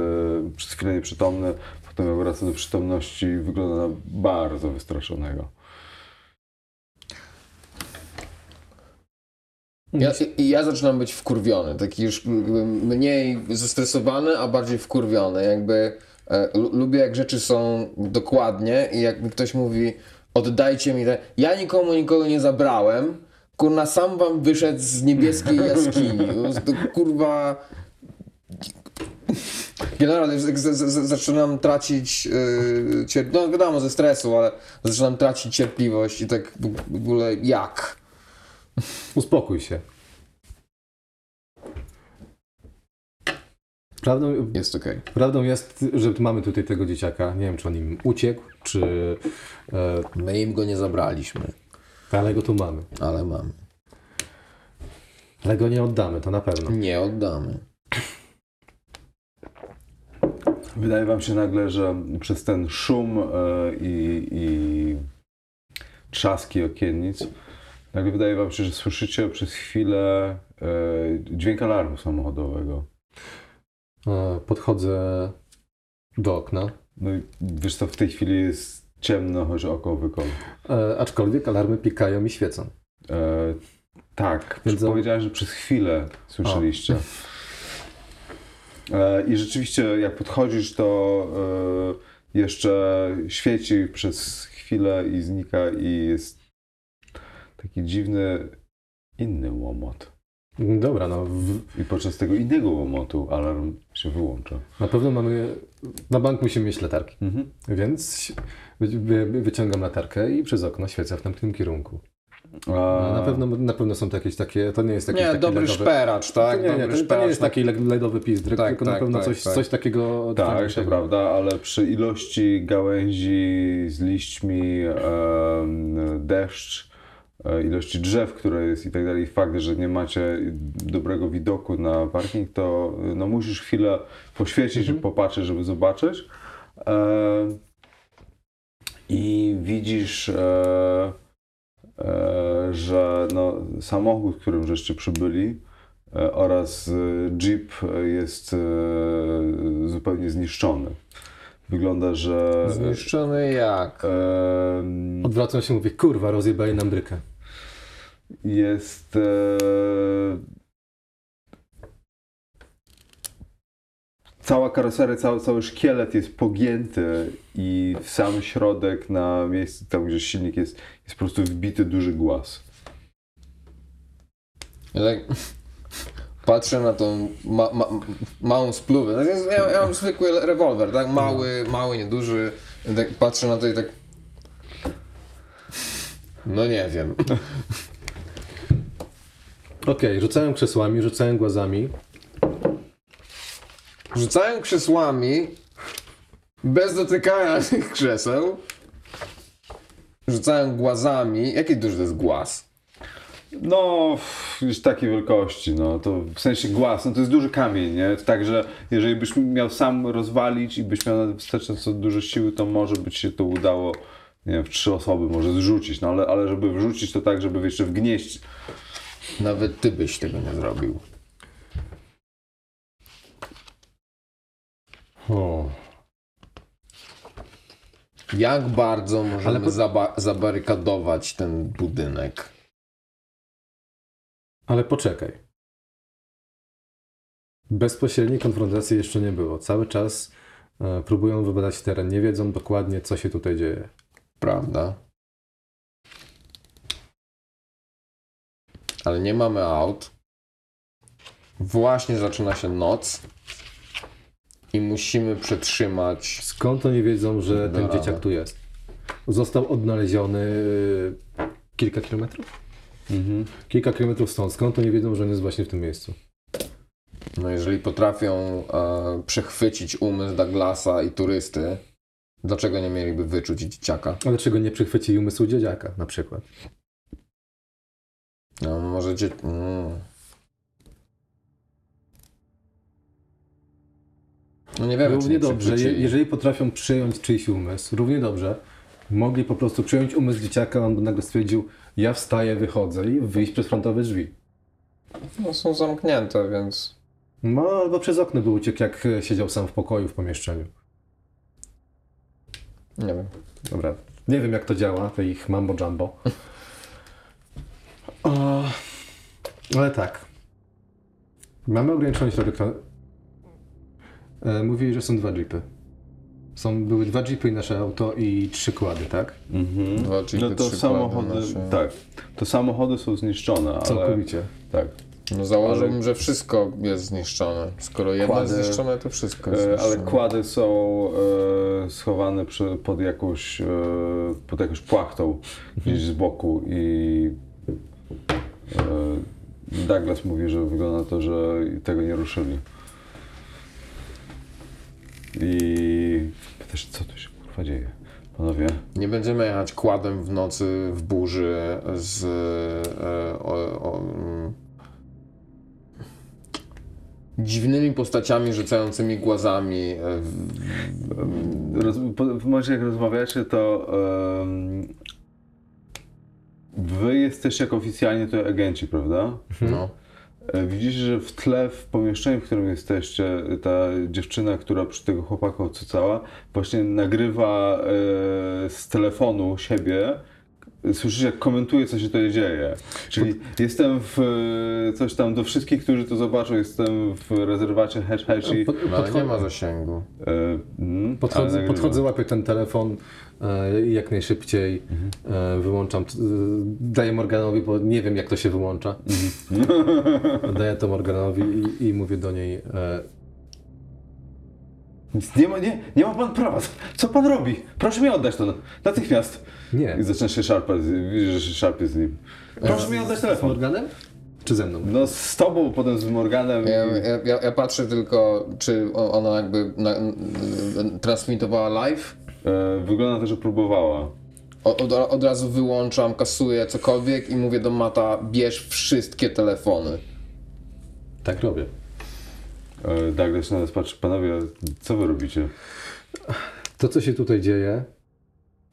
przez chwilę nieprzytomny, potem wraca do przytomności, wygląda na bardzo wystraszonego. Ja, I ja zaczynam być wkurwiony, taki już mniej zestresowany, a bardziej wkurwiony. Jakby e, lu- lubię jak rzeczy są dokładnie i jak mi ktoś mówi oddajcie mi te... Ja nikomu nikogo nie zabrałem, kurna sam wam wyszedł z niebieskiej jaskini. Kurwa... Generalnie z- z- z- zaczynam tracić, yy, cier- no wiadomo ze stresu, ale zaczynam tracić cierpliwość i tak w ogóle jak? Uspokój się. Prawdą, Jest okej. prawdą jest, że mamy tutaj tego dzieciaka. Nie wiem, czy on im uciekł, czy... E, My im go nie zabraliśmy, ale go tu mamy. ale mamy. Ale go nie oddamy, to na pewno. Nie oddamy. Wydaje wam się nagle, że przez ten szum e, i, i trzaski okiennic, nagle wydaje wam się, że słyszycie przez chwilę e, dźwięk alarmu samochodowego. E, podchodzę do okna. No i wiesz co, w tej chwili jest ciemno, choć oko wykon. E, aczkolwiek alarmy pikają i świecą. E, tak, Więc za- powiedziałem, że przez chwilę słyszeliście. E, I rzeczywiście, jak podchodzisz, to e, jeszcze świeci przez chwilę i znika, i jest taki dziwny, inny łomot. Dobra, no w, I podczas tego innego łomotu alarm się wyłącza. na pewno mamy... Na bank musimy mieć latarki. Mhm. Więc wy, wy, wyciągam latarkę i przez okno świecę w tamtym kierunku. A, Na pewno, na pewno są to jakieś takie, to nie jest jakiś Nie, taki dobry ledowy, szperacz, tak? nie, nie, dobry to, to nie szperacz, jest tak. taki le- ledowy pizdryk, Tak, tylko na tak, pewno tak, coś, tak. coś takiego Tak, to prawda, ale przy ilości gałęzi z liśćmi, em, deszcz, ilości drzew, które jest i tak dalej, fakt, że nie macie dobrego widoku na parking, to e, no, musisz chwilę poświecić i popatrzeć, żeby zobaczyć. E, I widzisz, e, e, że no, samochód, którym żeście przybyli, e, oraz e, Jeep e, jest e, zupełnie zniszczony. Wygląda, że. Zniszczony jak? em, Odwracam się i mówię, kurwa, rozjebali nam brykę. Jest. E, cała karoseria, cały, cały szkielet jest pogięty i w sam środek, na miejscu, tam gdzie silnik jest, jest po prostu wbity duży głaz. Ja tak patrzę na tą ma, ma, małą spluwę. Jest- Ja, ja mam zwykły rewolwer, tak? Mały, mały, nieduży. Tak patrzę na to i tak... No nie wiem. Okej, rzucałem krzesłami, rzucałem głazami. Rzucałem krzesłami bez dotykania tych krzeseł. Rzucałem głazami. Jaki duży to jest głaz? No, już takiej wielkości, no to w sensie głaz, no to jest duży kamień, nie? Także jeżeli byś miał sam rozwalić i byś miał wystarczająco dużo siły, to może by ci się to udało, nie wiem, w trzy osoby może zrzucić, no ale, ale żeby wrzucić to tak, żeby jeszcze wgnieść. Nawet ty byś tego nie zrobił. O. Jak bardzo możemy po- zaba- zabarykadować ten budynek? Ale poczekaj. Bezpośredniej konfrontacji jeszcze nie było. Cały czas e, próbują wybadać teren, nie wiedzą dokładnie, co się tutaj dzieje. Prawda? Ale nie mamy aut. Właśnie zaczyna się noc. I musimy przetrzymać. Skąd oni wiedzą, że ten dzieciak tu jest? Został odnaleziony e, kilka kilometrów? Mhm. Kilka kilometrów stąd. Skąd oni wiedzą, że on jest właśnie w tym miejscu? No jeżeli potrafią e, przechwycić umysł Douglasa i turysty, dlaczego nie mieliby wyczuć dzieciaka? A dlaczego nie przychwycili umysłu dzieciaka na przykład? No może mm. No nie wiemy, czy Równie nie dobrze, je, jeżeli potrafią przyjąć czyjś umysł, równie dobrze mogli po prostu przyjąć umysł dzieciaka, on by nagle stwierdził, ja wstaję, wychodzę i wyjść przez frontowe drzwi. No, są zamknięte, więc... No, albo przez okno by uciekł, jak e, siedział sam w pokoju, w pomieszczeniu. Nie wiem. Dobra, nie wiem jak to działa, to ich mambo jumbo. O, ale tak. Mamy ograniczony środek. E, mówili, że są dwa jeepy. Są, były dwa jeepy i nasze auto i trzy kłady, tak? Mhm. Dwa jeepy, No to trzy samochody, kłady nasze. tak, to samochody są zniszczone, ale Całkowicie. tak. No założyłbym, że wszystko jest zniszczone. Skoro jedno jest Kłady- zniszczone, to wszystko jest E, zniszczone. Ale kłady są e, schowane przy, pod, jakąś, e, pod jakąś płachtą gdzieś z boku i Douglas mówi, że wygląda na to, że tego nie ruszyli. I pytasz, co tu się kurwa dzieje? Panowie, Nie będziemy jechać kładem w nocy, w burzy z... E, o, o, mm, dziwnymi postaciami rzucającymi głazami. e, w- po, w momencie jak rozmawiacie, to wy jesteście jako oficjalnie to agenci, prawda? No. E, Widzicie, że w tle, w pomieszczeniu, w którym jesteście, ta dziewczyna, która przy tego chłopaka odcucała, właśnie nagrywa e, z telefonu siebie. Słyszycie, jak komentuje, co się tutaj dzieje. Czyli jestem w e, coś tam do wszystkich, którzy to zobaczą, jestem w rezerwacie Hedge Hedge i... Pod, No, ale nie ma zasięgu. E, mm, podchodzę, podchodzę, łapię ten telefon e, i jak najszybciej, e, wyłączam, e, daję Morganowi, bo nie wiem jak to się wyłącza. daję to Morganowi i, i mówię do niej, e, Nie ma, nie, nie ma pan prawa. Co pan robi? Proszę mi oddać to natychmiast. nie. I zaczyna się szarpać, widzisz, że się szarpie z nim. Proszę mi oddać Z telefon. Morganem? Czy ze mną? No z tobą, potem z Morganem. Ja, ja, ja, ja patrzę tylko, czy ona jakby na, transmitowała live. E, wygląda na to, że próbowała. O- Od, od razu wyłączam, kasuję cokolwiek i mówię do Mata, bierz wszystkie telefony. Tak robię. E, Douglas na nas patrzy, panowie, co wy robicie? To, co się tutaj dzieje,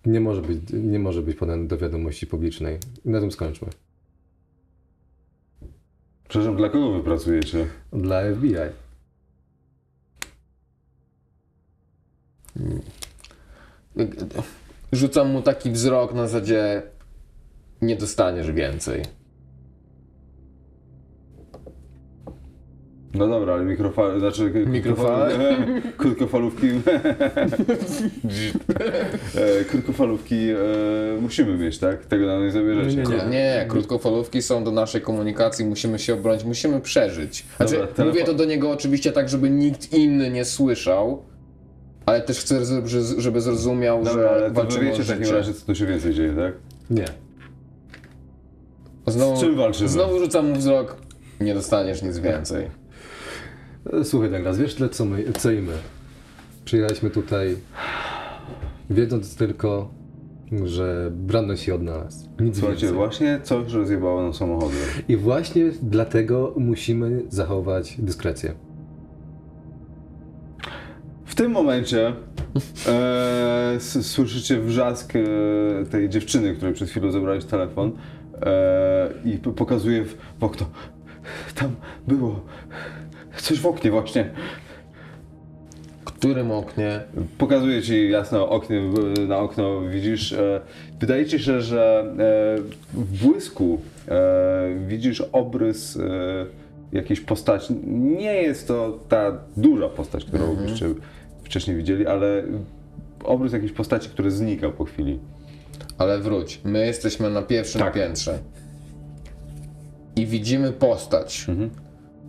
nie może być, nie może być podane do wiadomości publicznej. Na tym skończmy. Przepraszam, dla kogo wy pracujecie? Dla FBI. Rzucam mu taki wzrok na zasadzie, nie dostaniesz więcej. No dobra, ale mikrofal... Znaczy... Mikrofale? krótkofal- Krótkofalówki... e, krótkofalówki e, musimy mieć, tak? Tego nam nie zabierzecie. Nie, nie, Nie, nie, krótkofalówki są do naszej komunikacji, musimy się obronić, musimy przeżyć. Znaczy, Dobra, telefon- mówię to do niego oczywiście tak, żeby nikt inny nie słyszał, ale też chcę, żeby- zrozumiał, Dobra, że ale walczymy wiecie o w takim życie. razie, co tu się więcej dzieje, tak? Nie. Znowu, Z czym walczymy? Znowu rzucam mu wzrok, nie dostaniesz nic więcej. Słuchaj, Douglas, wiesz tyle, co, my, co i my. Przyjechaliśmy tutaj, wiedząc tylko, że Brandon się odnalazł. Nic Słuchajcie, więcej. właśnie coś rozjebało nam samochody. I właśnie dlatego musimy zachować dyskrecję. W tym momencie e, słyszycie wrzask e, tej dziewczyny, której przed chwilą zabrałeś telefon e, i pokazuje w, w okno. Tam było coś w oknie właśnie. Którym oknie? Pokazuje ci jasno oknie, w- na okno, widzisz. E, wydaje ci się, że e, w błysku e, widzisz obrys e, jakiejś postaci. Nie jest to ta duża postać, którą byście wcześniej widzieli, ale obrys jakiejś postaci, który znika po chwili. Ale wróć, my jesteśmy na pierwszym Tak. piętrze. I widzimy postać. Mhm.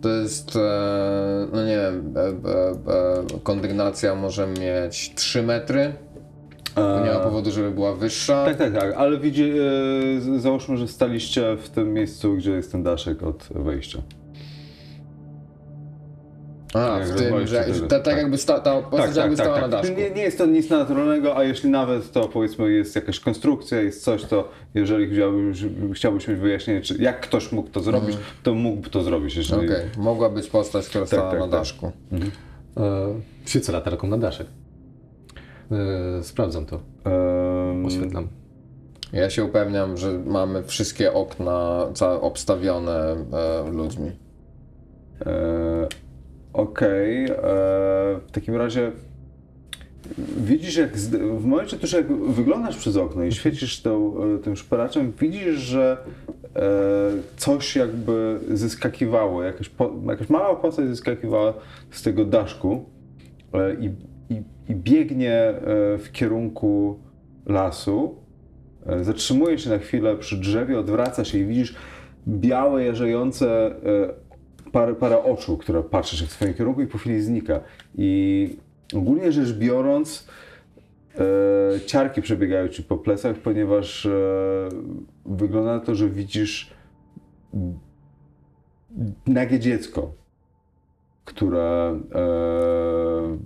To jest, e, no nie wiem, e, e, kondygnacja może mieć 3 metry. Nie ma powodu, żeby była wyższa. Tak, tak, tak, ale widzi, załóżmy, że staliście w tym miejscu, gdzie jest ten daszek od wejścia. A, w tym, że, ta, tak Tak. jakby sta, ta postać jakby stała na daszku. Nie, nie jest to nic naturalnego, a jeśli nawet to powiedzmy jest jakaś konstrukcja, jest coś, to jeżeli chciałbyś, chciałbyś mieć wyjaśnienie, czy jak ktoś mógł to zrobić, to mógłby to zrobić. Jeżeli... Okej, mogła być postać, która stała tak, na tak. daszku. E, świecę latarką na daszek. E, sprawdzam to, Em, oświetlam. Ja się upewniam, że mamy wszystkie okna obstawione e, ludźmi. E, Okej, e, w takim razie widzisz, jak w momencie też jak wyglądasz przez okno i świecisz tą, e, tym szperaczem, widzisz, że e, coś jakby zyskakiwało, jakaś, po, jakaś mała postać zyskakiwała z tego daszku e, i, i, i biegnie e, w kierunku lasu. E, Zatrzymuje się na chwilę przy drzewie, odwraca się i widzisz białe, jarzejące parę, parę oczu, które patrzy się w twoim kierunku i po chwili znika. I ogólnie rzecz biorąc, e, ciarki przebiegają ci po plecach, ponieważ e, wygląda na to, że widzisz nagie dziecko, które e,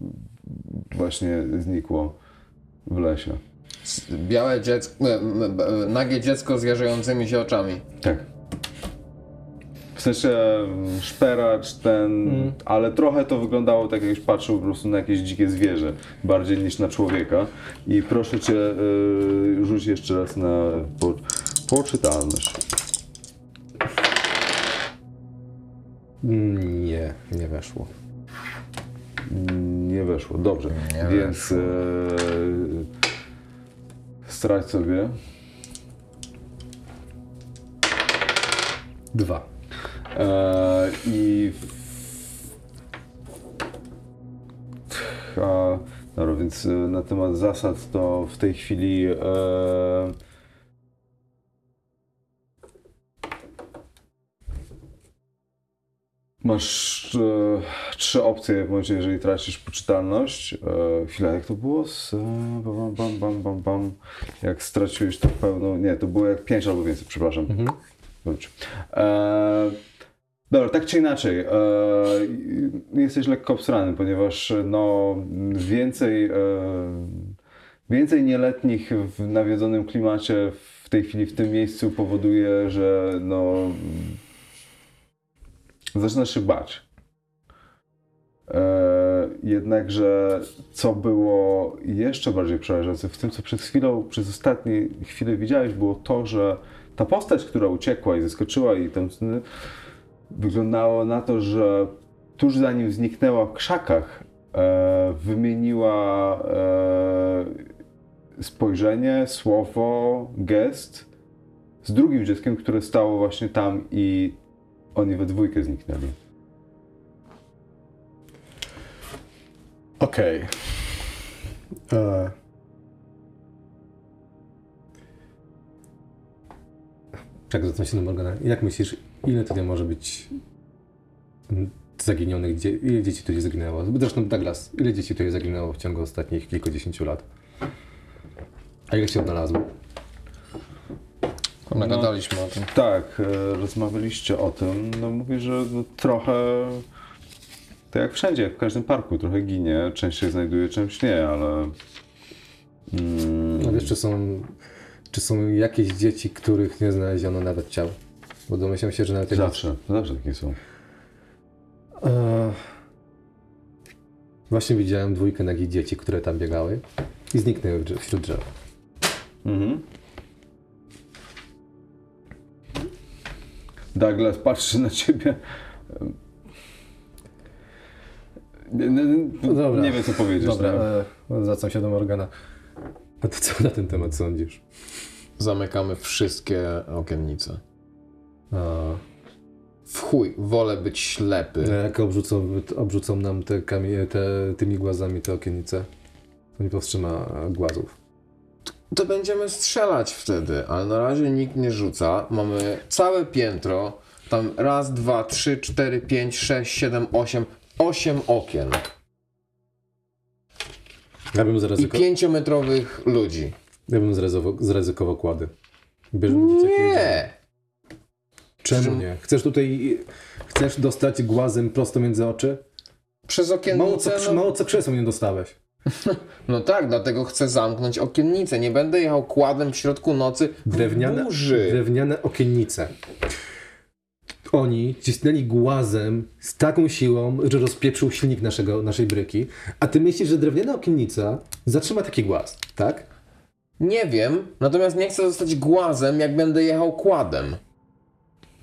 właśnie znikło w lesie. Białe dziecko, e, e, nagie dziecko z jarzejącymi się oczami. Tak. W sensie mm, szperacz ten, ale trochę to wyglądało tak jakbyś patrzył po prostu na jakieś dzikie zwierzę, bardziej niż na człowieka. I proszę cię, y, rzuć jeszcze raz na po, poczytalność. Mm, Nie, nie weszło. Nie weszło, dobrze. Nie Więc y, strać sobie. Dwa. E, I. A, dobra, więc e, na temat zasad to w tej chwili. E, masz e, trzy opcje w momencie, jeżeli tracisz poczytalność. E, chwila, jak to było? Z, bam, bam, bam, bam, bam. Jak straciłeś to pełną. Nie, to było jak pięć albo więcej, przepraszam. Wróć. E, dobra, tak czy inaczej, e, jesteś lekko obsrany, ponieważ no, więcej, e, więcej nieletnich w nawiedzonym klimacie w tej chwili w tym miejscu powoduje, że no, zaczynasz się bać. E, jednakże, co było jeszcze bardziej przerażające w tym, co przed chwilą, przez ostatnie chwile widziałeś, było to, że ta postać, która uciekła i zeskoczyła i tam wyglądało na to, że tuż zanim zniknęła w krzakach, e, wymieniła e, spojrzenie, słowo, gest z drugim dzieckiem, które stało właśnie tam i oni we dwójkę zniknęli. Okej. E. Tak, zwracam się do Morgana. Jak myślisz, ile tutaj może być zaginionych dzie- ile dzieci tutaj zaginęło? Zresztą Douglas, ile dzieci tutaj zaginęło w ciągu ostatnich kilkudziesięciu lat? A ile się odnalazło? Nagadaliśmy o tym. Tak, e, rozmawialiście o tym. No mówię, że no, trochę to jak wszędzie, jak w każdym parku, trochę ginie, część się znajduje, część nie, ale mm, No wiesz, czy są, czy są jakieś dzieci, których nie znaleziono nawet ciał? Bo domyślam się, że nawet jak... zawsze, zawsze takie są. E, Właśnie widziałem dwójkę nagich dzieci, które tam biegały i zniknęły wśród drzew. Mhm. Douglas patrzy na ciebie. No dobra. nie wiem, co powiedzieć. Dobra, no. e, zwracam się do Morgana. A ty co na ten temat sądzisz? Zamykamy wszystkie okiennice. W chuj, wolę być ślepy. a jak obrzucą, obrzucą nam te, kamie, te tymi głazami te okiennice, to nie powstrzyma głazów. To będziemy strzelać wtedy, ale na razie nikt nie rzuca. Mamy całe piętro. Tam raz, dwa, trzy, cztery, pięć, sześć, siedem, osiem. Osiem okien. Ja bym, I zaryzyko, pięciometrowych ludzi. ja bym zaryzykował, zaryzykował kłady. Bierzemy dzieciaki i. Nie! Czemu nie? Chcesz tutaj, chcesz dostać głazem prosto między oczy? Przez Mało okiennicę. co, no, mało co krzesło nie dostałeś. no tak, dlatego chcę zamknąć okiennicę. Nie będę jechał kładem w środku nocy w Drewniane, burzy. drewniane okiennice. oni cisnęli głazem z taką siłą, że rozpieprzył silnik naszego, naszej bryki, a ty myślisz, że drewniana okiennica zatrzyma taki głaz, tak? Nie wiem, natomiast nie chcę zostać głazem, jak będę jechał kładem.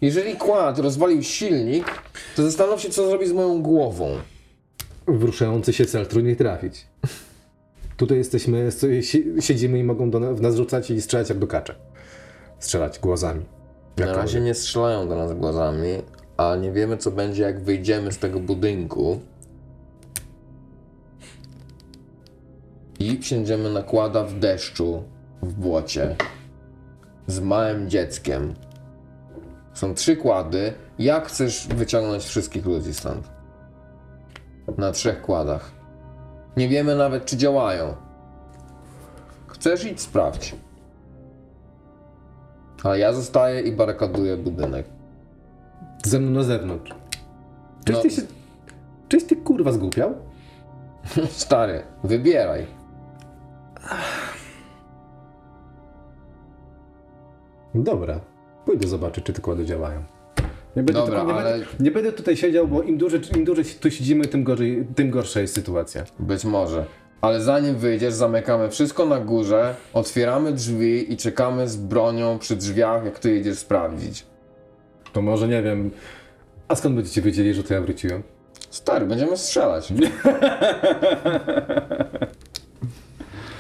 Jeżeli kład rozwalił silnik, to zastanów się, co zrobi z moją głową. W ruszający się cel trudniej trafić. Tutaj jesteśmy, si- siedzimy i mogą do, w nas rzucać i strzelać jak do kaczek. Strzelać głazami. Na razie nie strzelają do nas głazami, a nie wiemy, co będzie, jak wyjdziemy z tego budynku. I wsiądziemy na kłada w deszczu, w błocie, z małym dzieckiem. Są trzy kłady. Jak chcesz wyciągnąć wszystkich ludzi stąd? Na trzech kładach. Nie wiemy nawet, czy działają. Chcesz iść sprawdź. A ja zostaję i barykaduję budynek. Ze mną na zewnątrz. Czyś No. ty się... Czyś ty kurwa zgłupiał? Stary, wybieraj. Dobra. Pójdę zobaczyć, czy te kłady działają. Nie będę, Dobra, tylko, nie, ale- będę, nie będę tutaj siedział, bo im dłużej, im dłużej tu siedzimy, tym, gorzej, tym gorsza jest sytuacja. Być może. Ale zanim wyjdziesz, zamykamy wszystko na górze, otwieramy drzwi i czekamy z bronią przy drzwiach, jak ty jedziesz sprawdzić. To może nie wiem. A skąd będziecie wiedzieli, że to ja wróciłem? Stary, będziemy strzelać.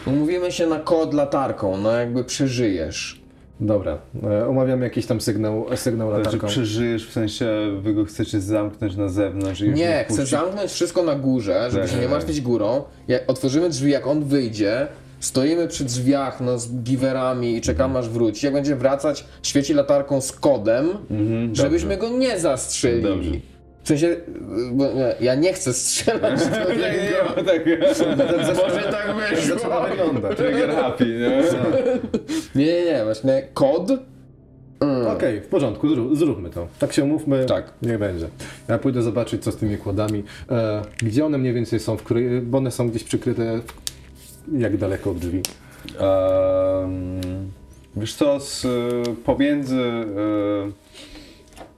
Umówimy się na kod latarką, no jakby przeżyjesz. Dobra, e, umawiam jakiś tam sygnał, sygnał Znaczy latarką. przeżyjesz, w sensie wy go chcecie zamknąć na zewnątrz i Nie, chcę zamknąć wszystko na górze, żeby Tak, się nie tak. martwić górą. Jak otworzymy drzwi, jak on wyjdzie, stoimy przy drzwiach no, z giwerami i czekamy aż wróci. Jak będzie wracać, świeci latarką z kodem, Mhm, żebyśmy go nie zastrzelili. Dobrze. W sensie, ja nie chcę strzelać do niego. tak, Może tak wyszło. Zaczyna wyglądać. trigger happy, nie? Nie, nie, nie, właśnie kod. Okej, w porządku, zrób, zróbmy to. Tak się umówmy. Tak. Niech będzie. Ja pójdę zobaczyć, co z tymi kładami. E, gdzie one mniej więcej są, w której, bo one są gdzieś przykryte, w, jak daleko od drzwi. Um, wiesz co, z, y, pomiędzy y,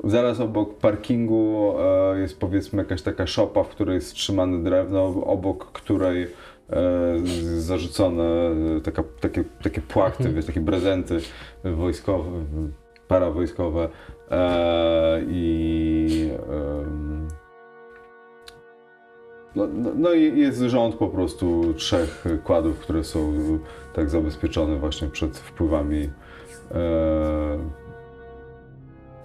zaraz obok parkingu y, jest powiedzmy jakaś taka szopa, w której jest trzymane drewno, obok której jest zarzucone y, taka, takie, takie płachty, wiesz, takie prezenty wojskowe, parawojskowe e, i no, no, no i jest rząd po prostu trzech kładów, które są tak zabezpieczone właśnie przed wpływami. E,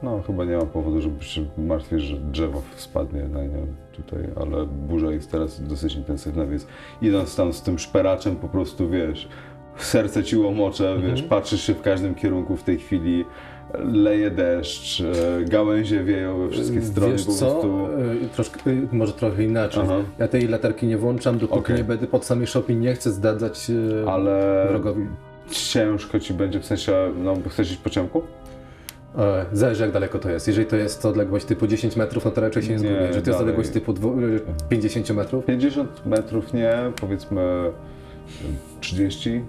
no chyba nie ma powodu, żeby się martwić, że drzewo spadnie na nią tutaj, ale burza jest teraz dosyć intensywna, więc idąc tam z tym szperaczem po prostu wiesz, serce ci łomocze, wiesz, patrzysz się w każdym kierunku w tej chwili, leje deszcz, e, gałęzie wieją we wszystkie strony Wiesz po co? prostu. E, troszkę, e, może trochę inaczej. Aha. Ja tej latarki nie włączam, dopóki Okej. nie będę pod samej szopie, nie chcę zdadzać Ale wrogowi. ciężko ci będzie, w sensie, no chcesz iść po ciemku? E, zależy jak daleko to jest. Jeżeli to jest odległość typu 10 metrów, no to raczej się nie zgubię. Jeżeli to jest odległość typu dwu- e, 50 metrów, 50 metrów nie, powiedzmy 30.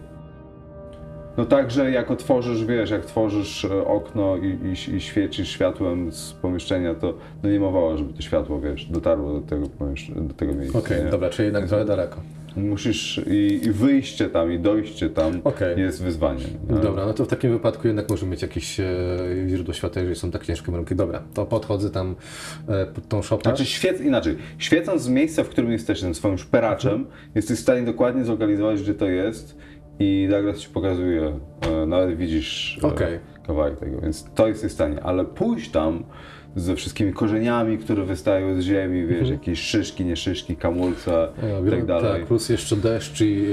No także jak otworzysz, wiesz, jak tworzysz e, okno i, i, i świecisz światłem z pomieszczenia, to no nie mowa, żeby to światło, wiesz, dotarło do tego, do tego miejsca. okej, nie? dobra, czyli jednak trochę daleko. Musisz i, i wyjście tam, i dojście tam Okej. jest wyzwaniem. nie? Dobra, no to w takim wypadku jednak możemy mieć jakieś e, źródło światła, jeżeli są tak ciężkie warunki. Dobra, to podchodzę tam e, pod tą szopę. Znaczy świec, inaczej, świecąc z miejsca, w którym jesteś, tym swoim szperaczem, jesteś w stanie dokładnie zlokalizować, gdzie to jest i Douglas ci pokazuje, e, nawet widzisz e, Okej. kawałek tego, więc to jesteś w stanie, ale pójść tam ze wszystkimi korzeniami, które wystają z ziemi, wiesz, jakieś szyszki, nie szyszki, kamulce E, i tak dalej. Tak, plus jeszcze deszcz i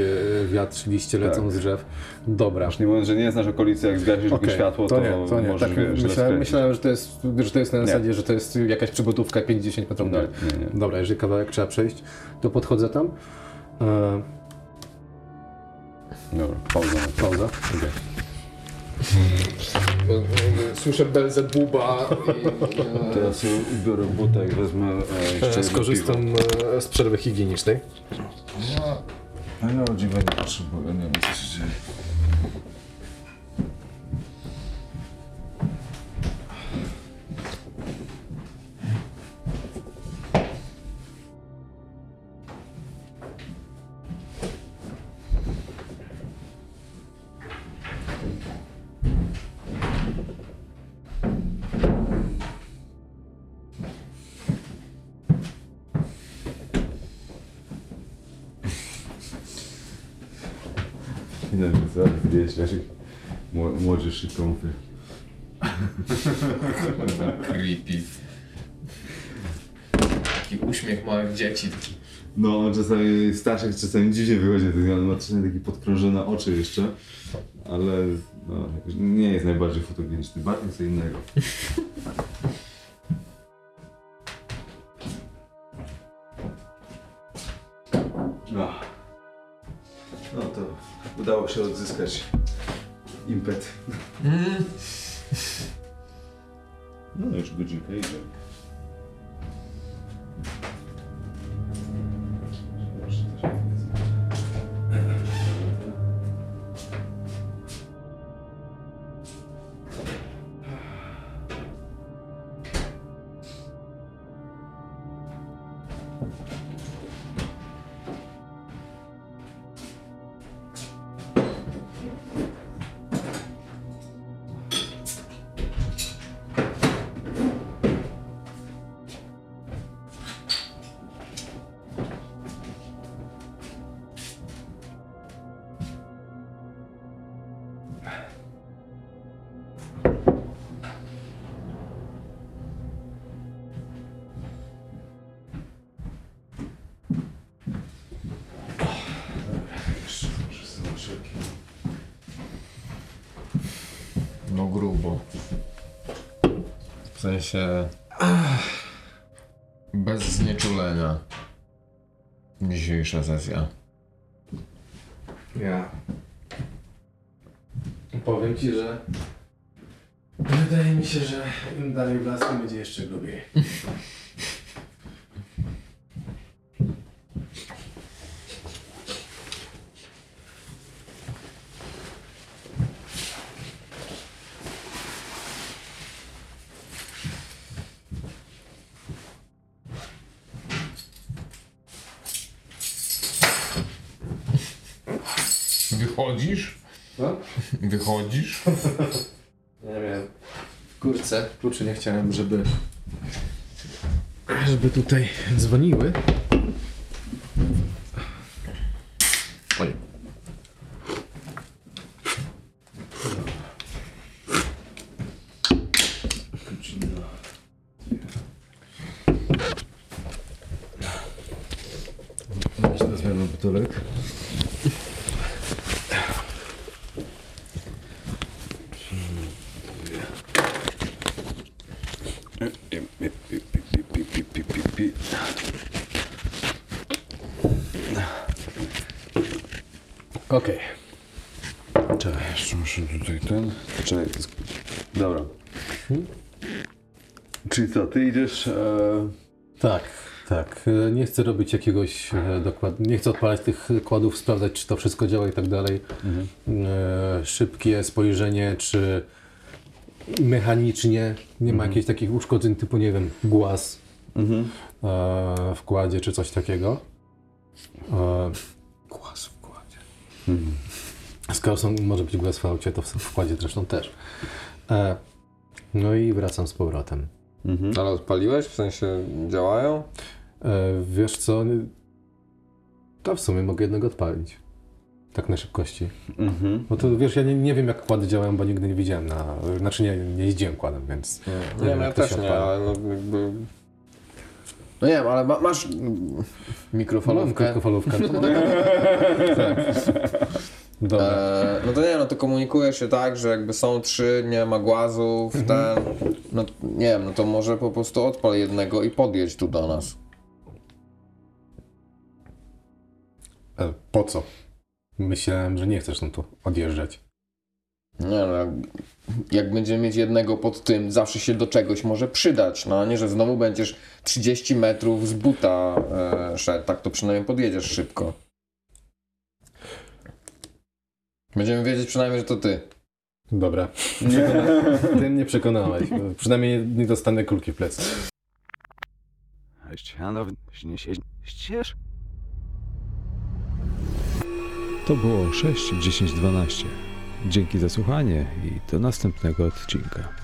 e, wiatr, liście lecą Tak. z drzew. Dobra. Już nie mówiąc, że nie znasz okolicy, jak zgasisz Okej, światło, to, to nie, to nie. możesz, Tak, wiesz, myślałem, myślałem, że to jest, że to jest na Nie. zasadzie, że to jest jakaś przybudówka 50 metrów dalej. nie, nie. Dobra, jeżeli kawałek trzeba przejść, to podchodzę tam. E, Dobra, pauza. pauza. Okay. Słyszę Belzebuba i... Teraz ubiorę buta i wezmę E, skorzystam e, z przerwy higienicznej. No ja o dziwo nie potrzebuję, nie wiem co się dzieje. Dzieci. No, czasami Staszek czasami dziwnie wychodzi, ma czasami takie podkrążone oczy jeszcze, ale no, nie jest najbardziej fotogeniczny, bardziej co innego. No. no to udało się odzyskać impet. No już godzinka idzie. Grubo. W sensie... Bez znieczulenia. Dzisiejsza sesja. Ja. Powiem ci, że. Wydaje mi się, że im dalej w las, będzie jeszcze grubiej. Wychodzisz? Co? Wychodzisz? Nie wiem. W kurce kluczy nie chciałem, żeby. żeby tutaj dzwoniły. Oj. Myślę, że zmiana butelek. Okej. Czekaj, jeszcze muszę tutaj ten... Czekaj, to jest... Dobra. Czyli co, ty idziesz... E... Tak, tak. E, Nie chcę robić jakiegoś e, dokładnie. Nie chcę odpalać tych kładów, sprawdzać, czy to wszystko działa i tak dalej. E, Szybkie spojrzenie, czy mechanicznie nie ma jakichś takich uszkodzeń typu, nie wiem, głaz Mhm. e, w kładzie, czy coś takiego. E, Głaz w kładzie. Skoro są, może być głaz w aucie, to w w kładzie zresztą też. E, No i wracam z powrotem. Mhm. Ale odpaliłeś? W sensie działają? E, wiesz co? To w sumie mogę jednego odpalić. Tak na szybkości. Mhm. Bo to wiesz, ja nie, nie wiem jak kłady działają, bo nigdy nie widziałem na. Znaczy nie, nie jeździłem kładem, więc. Nie, Nie nie wiem, no ja jak to też się nie, ale no jakby... No nie wiem, ale ma, masz Mam mikrofalówkę. krótkofalówkę. tak. E, no to nie, no to komunikujesz się tak, że jakby są trzy, nie ma głazów, ten, no nie wiem, no to może po prostu odpal jednego i podjedź tu do nas. E, po co? Myślałem, że nie chcesz no tu odjeżdżać. Nie no, jak, jak będziemy mieć jednego pod tym, zawsze się do czegoś może przydać, no a nie, że znowu będziesz 30 metrów z buta e, szedł, tak to przynajmniej podjedziesz szybko. Będziemy wiedzieć przynajmniej, że to ty. Dobra. Ty mnie przekonałeś. Przynajmniej nie dostanę kulki w plecy. Ścież. To było 6, 10, 12. Dzięki za słuchanie i do następnego odcinka.